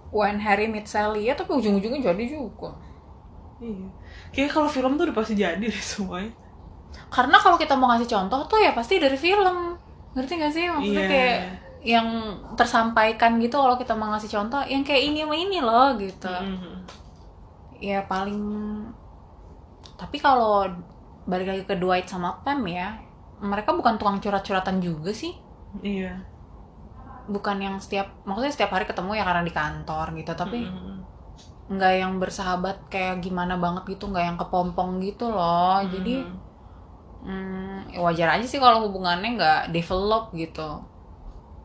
When Harry Met Sally ya tapi ujung-ujungnya jadi juga. Iya. Kayak kalau film tuh udah pasti jadi deh semuanya. Karena kalau kita mau ngasih contoh tuh ya pasti dari film. Ngerti gak sih? Maksudnya Iya. kayak yang tersampaikan gitu kalau kita mau ngasih contoh yang kayak ini sama ini loh gitu. Mhm. Ya paling tapi kalau balik lagi ke Dwight sama Pam ya mereka bukan tukang curhat-curhatan juga sih iya bukan yang setiap maksudnya setiap hari ketemu ya karena di kantor gitu tapi nggak yang bersahabat kayak gimana banget gitu nggak yang kepompong gitu loh jadi Mm-mm. hmm, ya wajar aja sih kalau hubungannya nggak develop gitu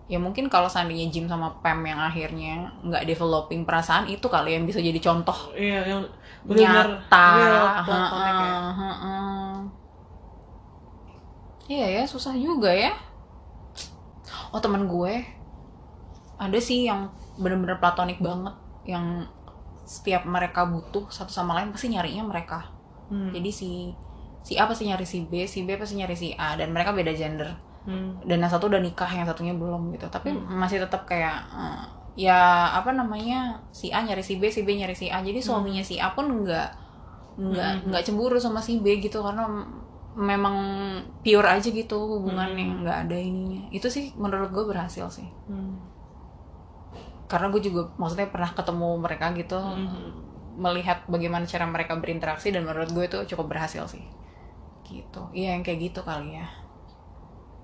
ya mungkin kalau seandainya Jim sama Pam yang akhirnya nggak developing perasaan itu kali yang bisa jadi contoh iya yang benar nyata real platonik ya. Heeh, heeh. iya ya susah juga ya oh teman gue ada sih yang bener-bener platonik banget yang setiap mereka butuh satu sama lain pasti nyarinya mereka Hmm. jadi si si A pasti nyari si B si B pasti nyari si A dan mereka beda gender Hmm. dan yang satu udah nikah yang satunya belum gitu. Tapi masih tetap kayak eh, ya apa namanya si A nyari si B si B nyari si A. Jadi suaminya si A pun nggak nggak Hmm. nggak cemburu sama si B gitu. Karena memang pure aja gitu hubungannya nggak ada ininya. Itu sih menurut gue berhasil sih. Hmm. karena gue juga maksudnya pernah ketemu mereka gitu Mhm. melihat bagaimana cara mereka berinteraksi. Dan menurut gue itu cukup berhasil sih. Gitu. Iya yang kayak gitu kali ya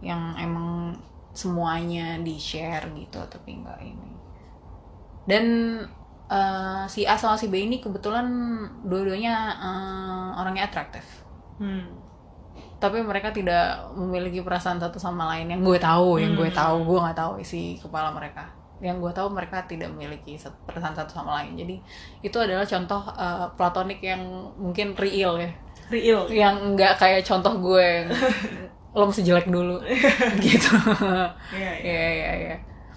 yang emang semuanya di share gitu tapi enggak ini. Dan eh, si A sama si B ini kebetulan dua-duanya eh, orangnya atraktif Hmm. tapi mereka tidak memiliki perasaan satu sama lain. Yang gue tahu yang gue Hmm. tahu gue nggak tahu isi kepala mereka. Yang gue tahu mereka tidak memiliki perasaan satu sama lain. Jadi itu adalah contoh uh, platonik yang mungkin real ya. Real. Yang nggak kayak contoh gue. yang [LAUGHS] lo mesti jelek dulu [LAUGHS] gitu iya iya Iya iya iya.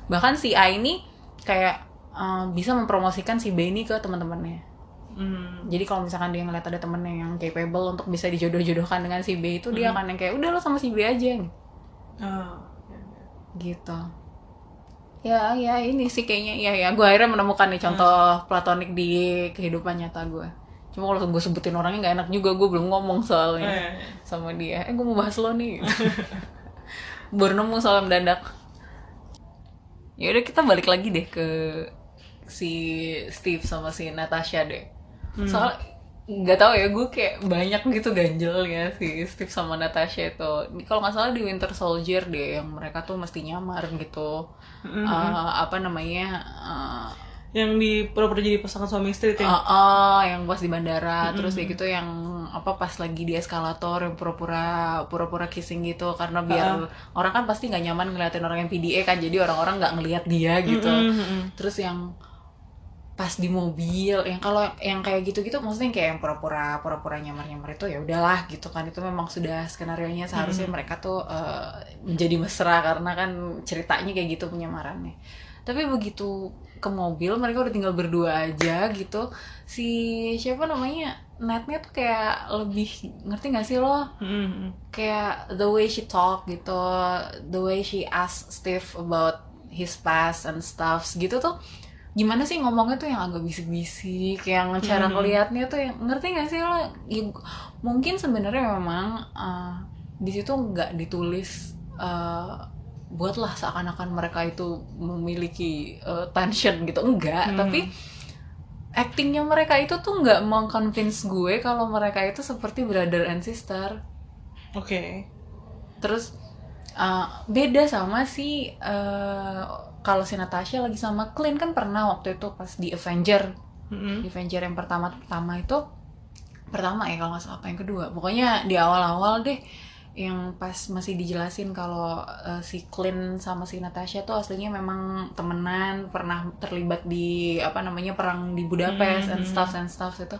Bahkan si A ini kayak uh, bisa mempromosikan si B ini ke teman-temannya. Hmm. Jadi kalau misalkan dia ngeliat ada temennya yang capable untuk bisa dijodoh-jodohkan dengan si B itu dia akan yang kayak udah lo sama si B aja Ah. gitu. Ya ya ini sih kayaknya ya ya gue akhirnya menemukan nih contoh platonik di kehidupan nyata gue. Cuma kalau gue sebutin orangnya nggak enak juga gue belum ngomong soalnya Eh, sama dia. Eh gue mau bahas lo nih. [LAUGHS] Baru nemu soal mendadak. Ya udah kita balik lagi deh ke si Steve sama si Natasha deh. Soal nggak tahu ya gue kayak banyak gitu ganjelnya si Steve sama Natasha itu. Kalau nggak salah di Winter Soldier deh yang mereka tuh mesti nyamar gitu. Eh, apa namanya? eh, yang di pura-pura jadi pasangan suami istri ya? Ah, ah, yang pas di bandara terus kayak gitu yang apa pas lagi di eskalator yang pura-pura pura-pura kissing gitu karena biar orang kan pasti nggak nyaman ngeliatin orang yang PDA kan jadi orang-orang nggak ngeliat dia gitu. Mm-mm. terus yang pas di mobil yang kalau yang kayak gitu-gitu maksudnya yang kayak yang pura-pura pura-pura nyamar-nyamar itu ya udahlah gitu kan itu memang sudah skenario nya seharusnya mereka tuh eh, menjadi mesra karena kan ceritanya kayak gitu penyamarannya. Tapi begitu ke mobil mereka udah tinggal berdua aja gitu. Si siapa namanya? Netnya tuh kayak lebih ngerti gak sih lo? Mm-mm. kayak the way she talk gitu, the way she ask Steve about his past and stuff gitu tuh. Gimana sih ngomongnya tuh yang agak bisik-bisik, yang cara ngelihatnya tuh yang ngerti gak sih lo? Ya, mungkin sebenarnya memang uh, di situ nggak ditulis uh, buatlah seakan-akan mereka itu memiliki uh, tension gitu. Enggak, tapi actingnya mereka itu tuh nggak mengconvince gue kalau mereka itu seperti brother and sister. Oke. Terus uh, beda sama si uh, kalau si Natasha lagi sama Clint kan pernah waktu itu pas di Avenger. Mm-mm. di Avenger yang pertama pertama itu pertama ya kalau nggak salah apa yang kedua. Pokoknya di awal-awal deh yang pas masih dijelasin kalau uh, si Clint sama si Natasha tuh aslinya memang temenan pernah terlibat di apa namanya perang di Budapest and stuff and stuff itu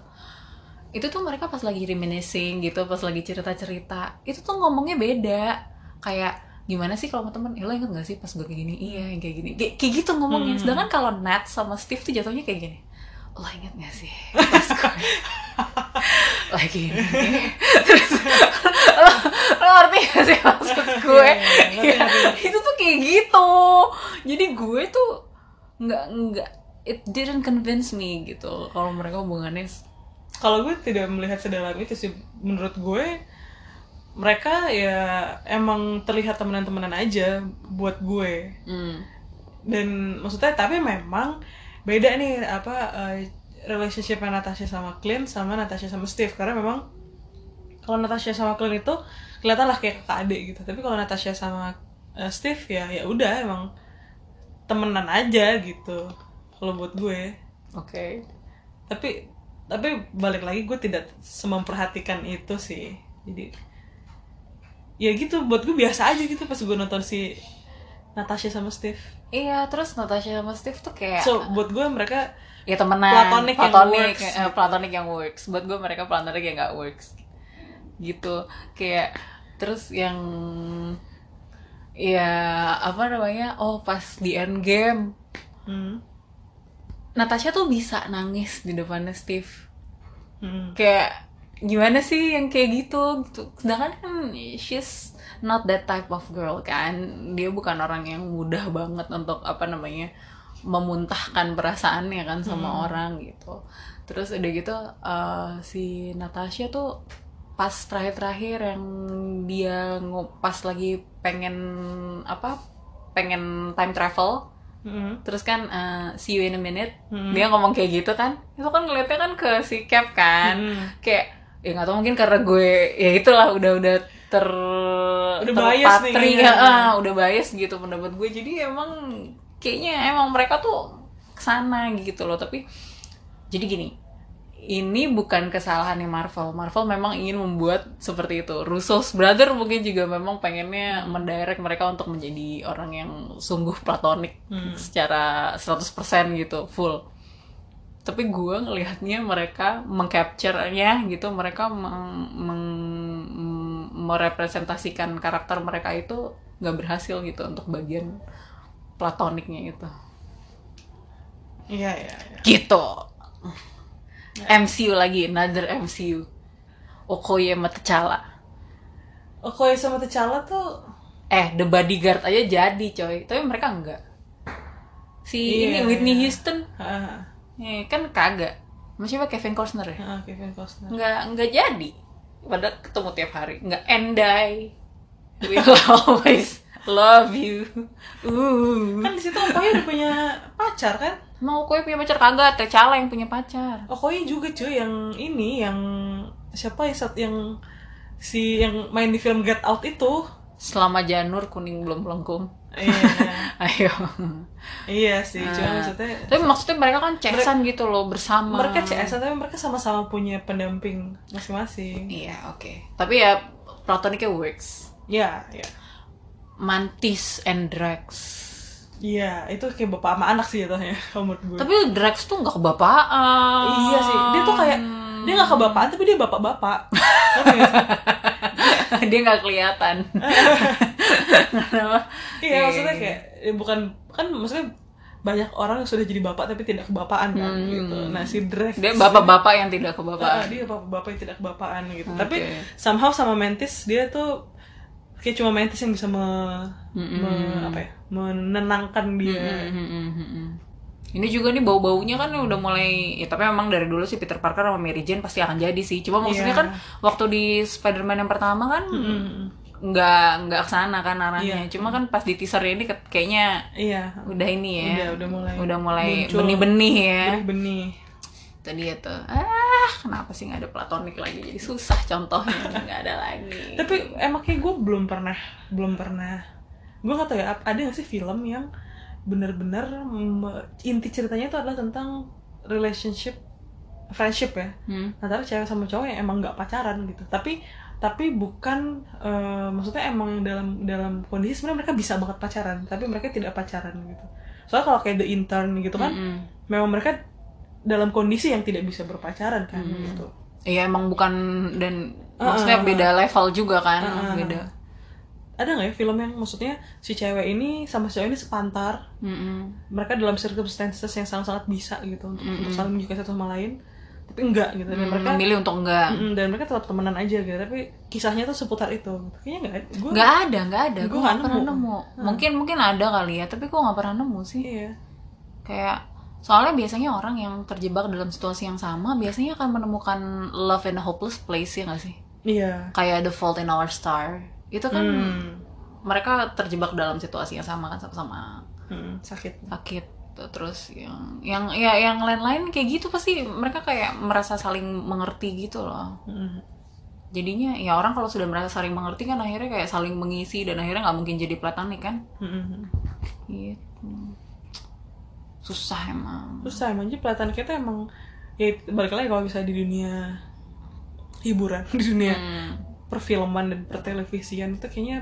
itu tuh mereka pas lagi reminiscing gitu pas lagi cerita-cerita itu tuh ngomongnya beda. Kayak gimana sih kalau sama temen? Lo inget gak sih pas gue kayak gini? Iya kayak gini. Kayak, kayak gitu ngomongnya. Sedangkan kalau Nat sama Steve tuh jatuhnya kayak gini lo inget gak sih pas gue [LAUGHS] lagi ini? Terus lo, lo ngerti gak sih maksud gue? Ya, itu tuh kayak gitu. Jadi gue tuh nggak nggak it didn't convince me gitu kalau mereka hubungannya kalau gue tidak melihat sedalam itu sih. Menurut gue mereka ya emang terlihat temenan-temenan aja buat gue. Hmm. dan maksudnya tapi memang beda nih apa eh, relationship Natasha sama Clint sama Natasha sama Steve. Karena memang kalau Natasha sama Clint itu kelihatan lah kayak kakak adik gitu. Tapi kalau Natasha sama uh, Steve ya ya udah emang temenan aja gitu kalau buat gue. Oke. Okay. tapi tapi balik lagi gue tidak memperhatikan itu sih. Jadi ya gitu buat gue biasa aja gitu pas gue nonton si Natasha sama Steve iya terus Natasha sama Steve tuh kayak so buat gue mereka ya temenan platonik, platonik yang works, eh, gitu. platonik yang works. Buat gue mereka platonik yang gak works. Gitu. Kayak terus yang ya apa namanya? Oh pas di end game hmm. Natasha tuh bisa nangis di depannya Steve. Hmm. kayak gimana sih yang kayak gitu gitu? Sedangkan kan she's not that type of girl kan dia bukan orang yang mudah banget untuk apa namanya memuntahkan perasaannya kan sama Hmm. orang gitu terus udah gitu uh, si Natasha tuh pas terakhir-terakhir yang dia ngo- pas lagi pengen apa pengen time travel Hmm. terus kan uh, see you in a minute Hmm. dia ngomong kayak gitu kan itu kan ngeliatnya kan ke si Cap kan Hmm. kayak ya nggak tahu mungkin karena gue ya itulah udah udah ter Udah bias nih kayaknya. ya, [LAUGHS] ah, udah bias gitu pendapat gue jadi emang kayaknya emang mereka tuh ke sana gitu loh tapi jadi gini ini bukan kesalahannya Marvel. Marvel memang ingin membuat seperti itu. Russo's brother mungkin juga memang pengennya mendirect mereka untuk menjadi orang yang sungguh platonik Hmm. secara 100% gitu, full. Tapi gue ngelihatnya mereka mengcapture-nya gitu, mereka meng- merepresentasikan karakter mereka itu nggak berhasil gitu untuk bagian platoniknya itu. Iya, iya, iya. Gitu. MCU lagi, another MCU. Okoye sama T'Challa. Okoye sama T'Challa tuh Eh, The Bodyguard aja jadi coy. Tapi mereka enggak. Si Iya, ini Whitney. Houston, ah, eh, kan kagak. Masih apa Kevin Costner ya? ah, Kevin Costner. Enggak, enggak jadi. Padahal ketemu tiap hari. Enggak, and I will [LAUGHS] always love you. Uh. Kan di situ Okoye udah punya pacar kan? Mau Okoye punya pacar kagak? T'Challa yang punya pacar. Okoye juga cuy yang ini yang siapa sat- yang si yang main di film Get Out itu. Selama janur kuning belum melengkung. Iya. [LAUGHS] Ayo. iya sih, cuma Ah. maksudnya Tapi maksudnya mereka kan cesan gitu loh bersama. mereka CS tapi mereka sama-sama punya pendamping masing-masing. Iya, oke. Tapi ya platonicnya works. Iya, iya. Mantis and Drax. Iya, itu kayak bapak sama anak sih jatuhnya [LAUGHS] kalau menurut gue. Tapi Drax tuh nggak kebapaan. Iya sih, dia tuh kayak dia nggak kebapaan tapi dia bapak-bapak. [LAUGHS] [LAUGHS] Dia nggak kelihatan. [LAUGHS] Iya, maksudnya kayak ya bukan kan maksudnya banyak orang yang sudah jadi bapak tapi tidak kebapaan kan Hmm. gitu. Nah, si Drax dia bapak-bapak yang tidak Ah, kebapaan. dia bapak-bapak yang tidak kebapaan gitu. Oke. Tapi somehow sama Mantis dia tuh kayak cuma Mantis yang bisa me, me- apa ya? menenangkan dia. Hmm, hmm. Ini juga nih bau-baunya kan udah mulai ya tapi memang dari dulu sih Peter Parker sama Mary Jane pasti akan jadi sih. Cuma maksudnya Iya. kan waktu di Spider-Man yang pertama kan Mm, nggak nggak ke sana kan arahnya. Iya. Cuma kan pas di teaser ini kayaknya Iya. udah ini ya. Udah udah mulai. Udah mulai benih-benih ya. Benih-benih. Tadi ya tuh. Ah, kenapa sih nggak ada platonik lagi? Jadi susah contohnya [LAUGHS] nggak ada lagi. Tapi emang kayak gue belum pernah belum pernah gue gak tau ya ada gak sih film yang bener-bener inti ceritanya itu adalah tentang relationship friendship ya Hmm. antara cewek sama cowok yang emang nggak pacaran gitu tapi tapi bukan eh, maksudnya emang dalam dalam kondisi sebenarnya mereka bisa banget pacaran tapi mereka tidak pacaran gitu soalnya kalau kayak the intern gitu kan Mm-mm. memang mereka dalam kondisi yang tidak bisa berpacaran kan Mm. gitu Iya emang bukan dan Ah, maksudnya ah, beda level juga kan, Ah, ah. beda. Ada nggak ya film yang maksudnya si cewek ini sama si cowok ini sepantar Mm-mm. mereka dalam circumstances yang sangat-sangat bisa gitu untuk, Mm-mm. untuk saling menyukai satu sama lain tapi enggak gitu dan Mm, mereka memilih untuk enggak. Mm-mm, dan mereka tetap temenan aja gitu tapi kisahnya tuh seputar itu gitu. kayaknya enggak gue Nggak ada, nggak ada. Gua Gue nggak pernah nemu. nemu. Hmm. Mungkin mungkin ada kali ya, tapi gue nggak pernah nemu sih. iya Kayak soalnya biasanya orang yang terjebak dalam situasi yang sama biasanya akan menemukan love in a hopeless place ya nggak sih? iya Kayak The Fault in Our Star. Itu kan Hmm. mereka terjebak dalam situasi yang sama kan sama-sama Hmm, sakit sakit terus yang yang ya yang lain-lain kayak gitu pasti mereka kayak merasa saling mengerti gitu loh Hmm. jadinya ya orang kalau sudah merasa saling mengerti kan akhirnya kayak saling mengisi dan akhirnya nggak mungkin jadi platonik kan Mm-mm. gitu susah emang terus saya jadi pelatihan kita emang ya balik lagi kalau misalnya di dunia hiburan [LAUGHS] di dunia Hmm. Perfilman dan pertelevisian itu kayaknya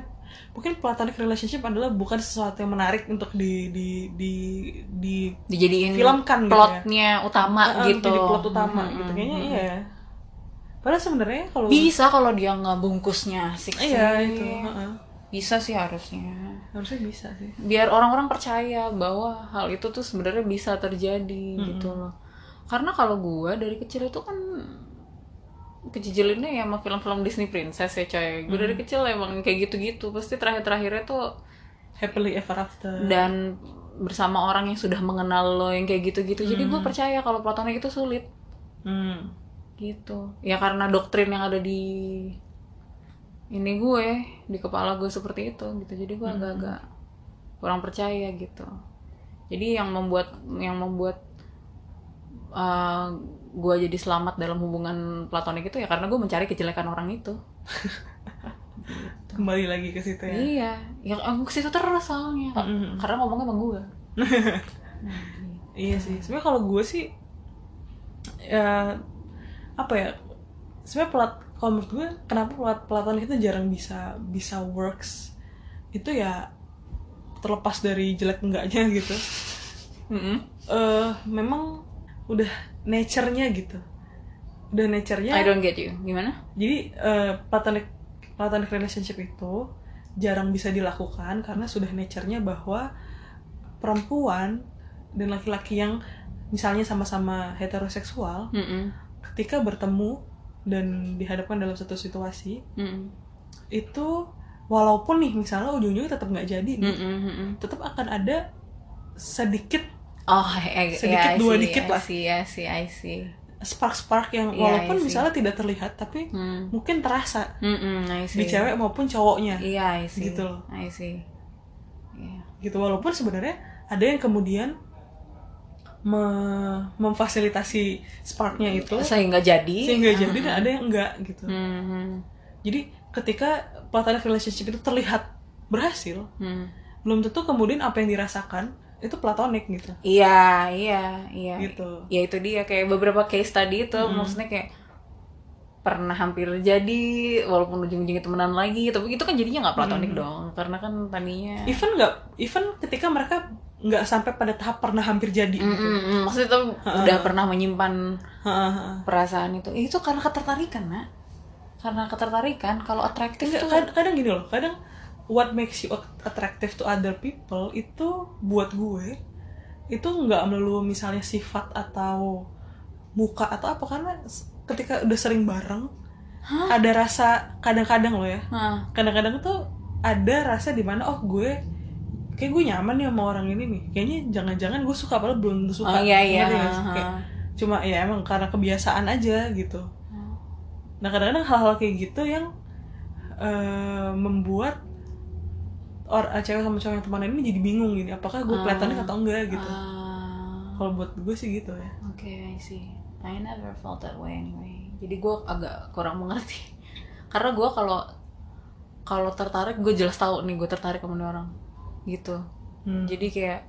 mungkin platonic relationship adalah bukan sesuatu yang menarik untuk di di di di dijadiin Filmkan gitu ya. plotnya utama Ah, gitu jadi plot utama Hmm, gitu hmm, kayaknya hmm. iya ya. padahal sebenarnya kalau bisa kalau dia nggak bungkusnya iya sih. itu heeh. bisa sih harusnya harusnya bisa sih biar orang-orang percaya bahwa hal itu tuh sebenarnya bisa terjadi gitu loh karena kalau gua dari kecil itu kan kejijilinnya ya sama film-film Disney Princess ya coy. Gue dari kecil emang kayak gitu-gitu. Pasti terakhir-terakhirnya tuh happily ever after. dan bersama orang yang sudah mengenal lo yang kayak gitu-gitu. Jadi gue percaya kalau platonik itu sulit. Hmm. gitu. Ya karena doktrin yang ada di ini gue di kepala gue seperti itu gitu. Jadi gue agak-agak kurang percaya gitu. Jadi yang membuat yang membuat uh, gue jadi selamat dalam hubungan platonik itu ya karena gue mencari kejelekan orang itu kembali lagi ke situ ya iya ya aku ke situ terus soalnya Mm-mm. karena ngomongnya sama gue [LAUGHS] Iya sih. Sebenarnya kalau gue sih ya apa ya? Sebenarnya pelat kalau menurut gue kenapa pelat pelatihan itu jarang bisa bisa works itu ya terlepas dari jelek enggaknya gitu. eh memang udah nature-nya gitu. Udah nature-nya. I don't get you gimana Jadi eh platonic platonic relationship itu jarang bisa dilakukan karena sudah nature-nya bahwa perempuan dan laki-laki yang misalnya sama-sama heteroseksual Mm-mm. ketika bertemu dan dihadapkan dalam satu situasi Mm-mm. itu walaupun nih misalnya ujung-ujungnya tetap nggak jadi nih, Mm-mm, mm-mm. tetap akan ada sedikit Oh, I, I, Sedikit, yeah, dua see, dikit I lah. see, I see, I see. spark-spark yang Iya, walaupun misalnya tidak terlihat tapi Hmm. mungkin terasa Mm-mm, I di cewek maupun cowoknya Iya, see. Gitu loh. I see. Iya. gitu walaupun sebenarnya ada yang kemudian me- memfasilitasi sparknya itu Sehingga jadi. sehingga jadi dan ada yang enggak gitu Hmm, jadi ketika platonic relationship itu terlihat berhasil hmm. belum tentu kemudian apa yang dirasakan itu platonik gitu. Iya, iya, iya. gitu. Ya itu dia. Kayak beberapa case tadi itu maksudnya kayak pernah hampir jadi walaupun ujung-ujungnya temenan lagi. Tapi itu kan jadinya nggak platonik dong karena kan tadinya even nggak even ketika mereka nggak sampai pada tahap pernah hampir jadi Mm, gitu. Mm, mm. maksudnya tuh udah pernah menyimpan perasaan itu. Itu karena ketertarikan nak. Karena ketertarikan kalau atraktif Enggak, tuh kad- kadang gini loh kadang what makes you attractive to other people itu buat gue itu nggak melulu misalnya sifat atau muka atau apa karena ketika udah sering bareng ada rasa kadang-kadang loh ya. Kadang-kadang tuh ada rasa di mana oh gue kayak gue nyaman nih sama orang ini nih. Kayaknya jangan-jangan gue suka padahal belum suka. Oh iya iya. Ha, Kayak cuma ya emang karena kebiasaan aja gitu. Nah kadang-kadang hal-hal kayak gitu yang eh, membuat or eh, cewek sama cowok yang temenan ini jadi bingung gini apakah gue kelihatan atau enggak gitu. Ah, kalau buat gue sih gitu ya. Oke I see. I never felt that way anyway. Jadi gue agak kurang mengerti. [LAUGHS] Karena gue kalau kalau tertarik gue jelas tahu nih gue tertarik sama orang gitu. Hmm. jadi kayak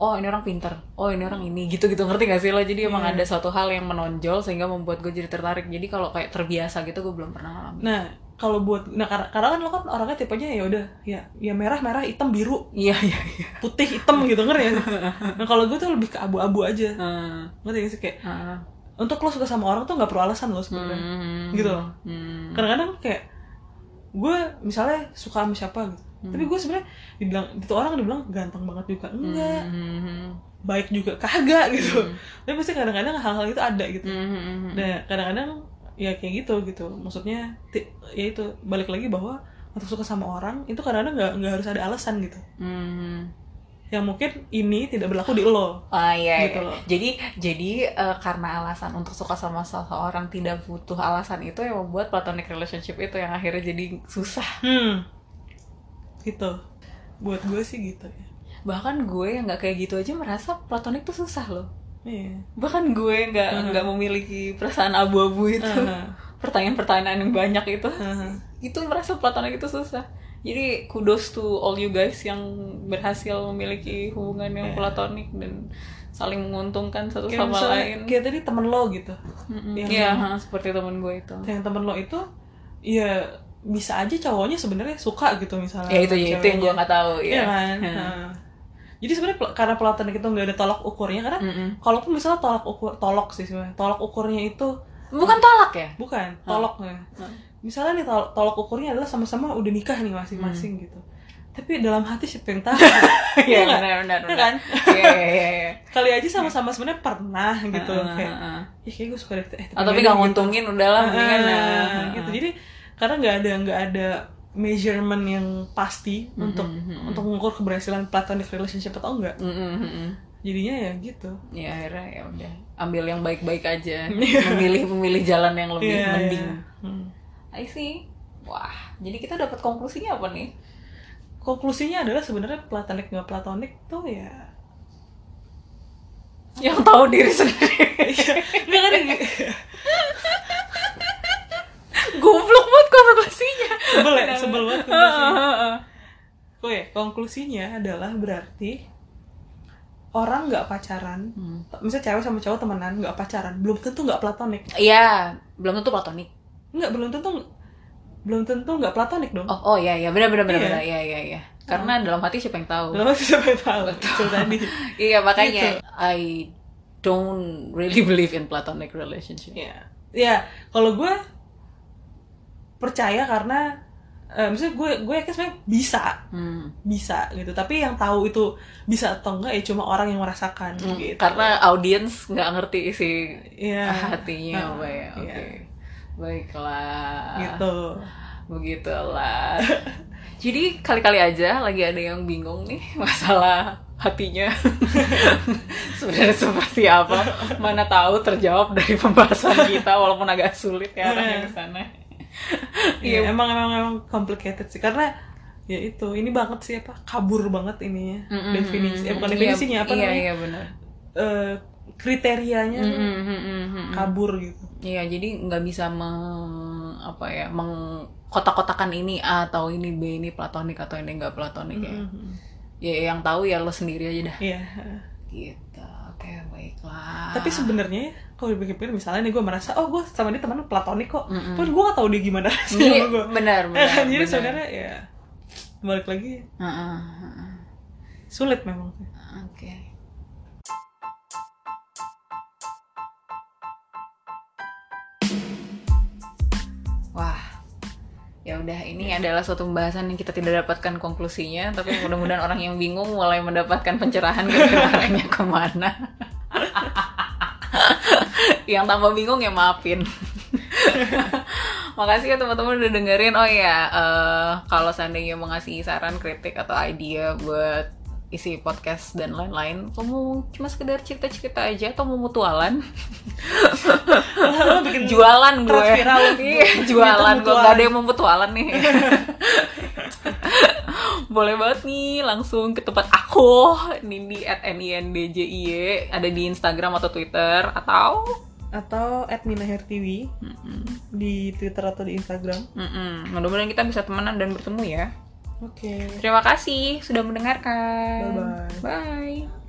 oh ini orang pinter. Oh ini orang ini gitu gitu. Ngerti gak sih lo? Jadi emang Iya. ada suatu hal yang menonjol sehingga membuat gue jadi tertarik. Jadi kalau kayak terbiasa gitu gue belum pernah ngalamin. Nah kalau buat nah karena, karena kan lo kan orangnya tipenya ya udah ya ya merah merah hitam biru. Iya iya iya. Putih hitam gitu ngerti ya. [LAUGHS] Nah kalau gue tuh lebih ke abu-abu aja. Ah, ngerti gak sih kayak ah. untuk lo suka sama orang tuh nggak perlu alasan lo sebenarnya. Hmm, gitu loh. Hmm. kadang-kadang kayak gue misalnya suka sama siapa gitu. Tapi gue sebenarnya dibilang itu orang dibilang ganteng banget juga. Enggak. Hmm, baik juga. Kagak gitu. Tapi pasti kadang-kadang hal-hal itu ada gitu. Hmm, hmm, hmm. nah kadang-kadang ya kayak gitu gitu maksudnya ya itu balik lagi bahwa untuk suka sama orang itu kadang-kadang nggak nggak harus ada alasan gitu Hmm. yang mungkin ini tidak berlaku di lo Ah iya, Gitu iya. loh. Jadi jadi eh, karena alasan untuk suka sama seseorang tidak butuh alasan itu yang membuat platonic relationship itu yang akhirnya jadi susah. hmm gitu buat gue sih gitu ya Bahkan gue yang nggak kayak gitu aja merasa platonik tuh susah loh. Iya Bahkan gue nggak nggak memiliki perasaan abu-abu itu. Pertanyaan-pertanyaan yang banyak itu Heeh. itu merasa platonik itu susah jadi kudos to all you guys yang berhasil memiliki hubungan yang Iya. platonik dan saling menguntungkan satu kayak sama misalnya lain kayak tadi temen lo gitu Mm-mm. yang- Iya, seperti temen gue itu yang temen lo itu ya bisa aja cowoknya sebenarnya suka gitu misalnya ya itu ya itu yang gue nggak tahu Iya ya kan Hmm. [LAUGHS] Nah. Jadi sebenarnya pel- karena pelatihan itu nggak ada tolak ukurnya karena Mm-mm. kalaupun misalnya tolak ukur tolok sih sebenarnya tolak ukurnya itu bukan tolak ya bukan toloknya Hmm. misalnya nih tol- tolak ukurnya adalah sama-sama udah nikah nih masing-masing gitu tapi dalam hati siapa yang tahu [LAUGHS] Iya nggak? benar benar Iya kan Iya [LAUGHS] kali aja sama-sama sebenarnya pernah gitu Heeh, kayak heeh. ya kayak gue suka deh eh, Ah, tapi deh, gitu. nguntungin udahlah mendingan Ah, nah. gitu jadi karena nggak ada nggak ada measurement yang pasti untuk mhm. untuk mengukur keberhasilan platonic relationship atau enggak. Mm-mm, mm-mm. jadinya ya gitu. Ya akhirnya ya udah ambil yang baik-baik aja. [LAUGHS] Memilih memilih jalan yang lebih Iya, mending. Iya. Hmm. I see. Wah jadi kita dapat konklusinya apa nih? Konklusinya adalah sebenarnya platonik nggak platonik tuh ya yang tahu diri sendiri. [LAUGHS] Nggak kan [LAUGHS] goblok banget konklusinya sebel ya sebel banget konklusinya. Oke, konklusinya adalah berarti orang nggak pacaran, Hmm. misalnya cewek sama cowok temenan nggak pacaran, belum tentu nggak platonik. Iya, belum tentu platonik. Nggak belum tentu belum tentu nggak platonik dong. Oh, oh iya iya benar benar benar Iya. benar. Iya iya iya. Karena dalam hati siapa yang tahu. Belum siapa yang tahu itu tadi. [LAUGHS] Iya makanya Gitu. I don't really believe in platonic relationship. Ya, ya kalau gue percaya karena eh, misalnya gue gue yakin sebenarnya bisa Hmm. bisa gitu tapi yang tahu itu bisa atau enggak ya cuma orang yang merasakan Hmm, gitu Karena audiens nggak ngerti isi Iya. hatinya apa ya. Oke. iya. Baiklah. gitu Begitulah. [LAUGHS] Jadi kali-kali aja lagi ada yang bingung nih [LAUGHS] masalah hatinya [LAUGHS] sebenarnya seperti apa mana tahu terjawab dari pembahasan kita walaupun agak sulit ya arahnya ke sana Iya, emang emang emang complicated sih karena ya itu ini banget sih apa kabur banget ininya Mm-mm, definisi eh bukan mm-mm. definisinya apa iya, namanya iya benar Eh, kriterianya mm-mm, mm-mm. kabur gitu Iya, jadi nggak bisa meng, apa ya, mengkotak-kotakan ini A atau ini B ini platonik atau ini nggak platonik ya. Mhm. Ya yang tahu ya lo sendiri aja dah. iya Gitu. Oke, baiklah. tapi sebenarnya kalau dipikir-pikir misalnya nih gue merasa oh gue sama dia teman platonik kok Mm-mm. pun gue gak tahu dia gimana [LAUGHS] sih Iya, sama gue benar, [LAUGHS] benar. jadi benar. sebenarnya ya balik lagi Heeh, heeh. sulit memang Oke. Wah, ya udah ini adalah suatu pembahasan yang kita tidak dapatkan konklusinya, tapi mudah-mudahan orang yang bingung mulai mendapatkan pencerahan kira-kiranya [LAUGHS] ke mana. [LAUGHS] yang tambah bingung ya maafin. [LAUGHS] Makasih ya teman-teman udah dengerin. Oh ya, eh, kalau seandainya mau ngasih saran, kritik atau ide buat isi podcast dan lain-lain, kamu cuma sekedar cerita-cerita aja atau mau mutualan? bikin jualan gue. lu. Iya, jualan gue gak ada yang mau mutualan nih. [LAUGHS] [GASPS] Boleh banget nih langsung ke tempat aku Nindi at N-I-N-D-J-I-Y Ada di Instagram atau Twitter Atau atau @minahertiwi Mm-mm. di Twitter atau di Instagram. Mm-mm. Mudah-mudahan kita bisa temenan dan bertemu ya Oke. Terima kasih sudah mendengarkan Bye-bye. Bye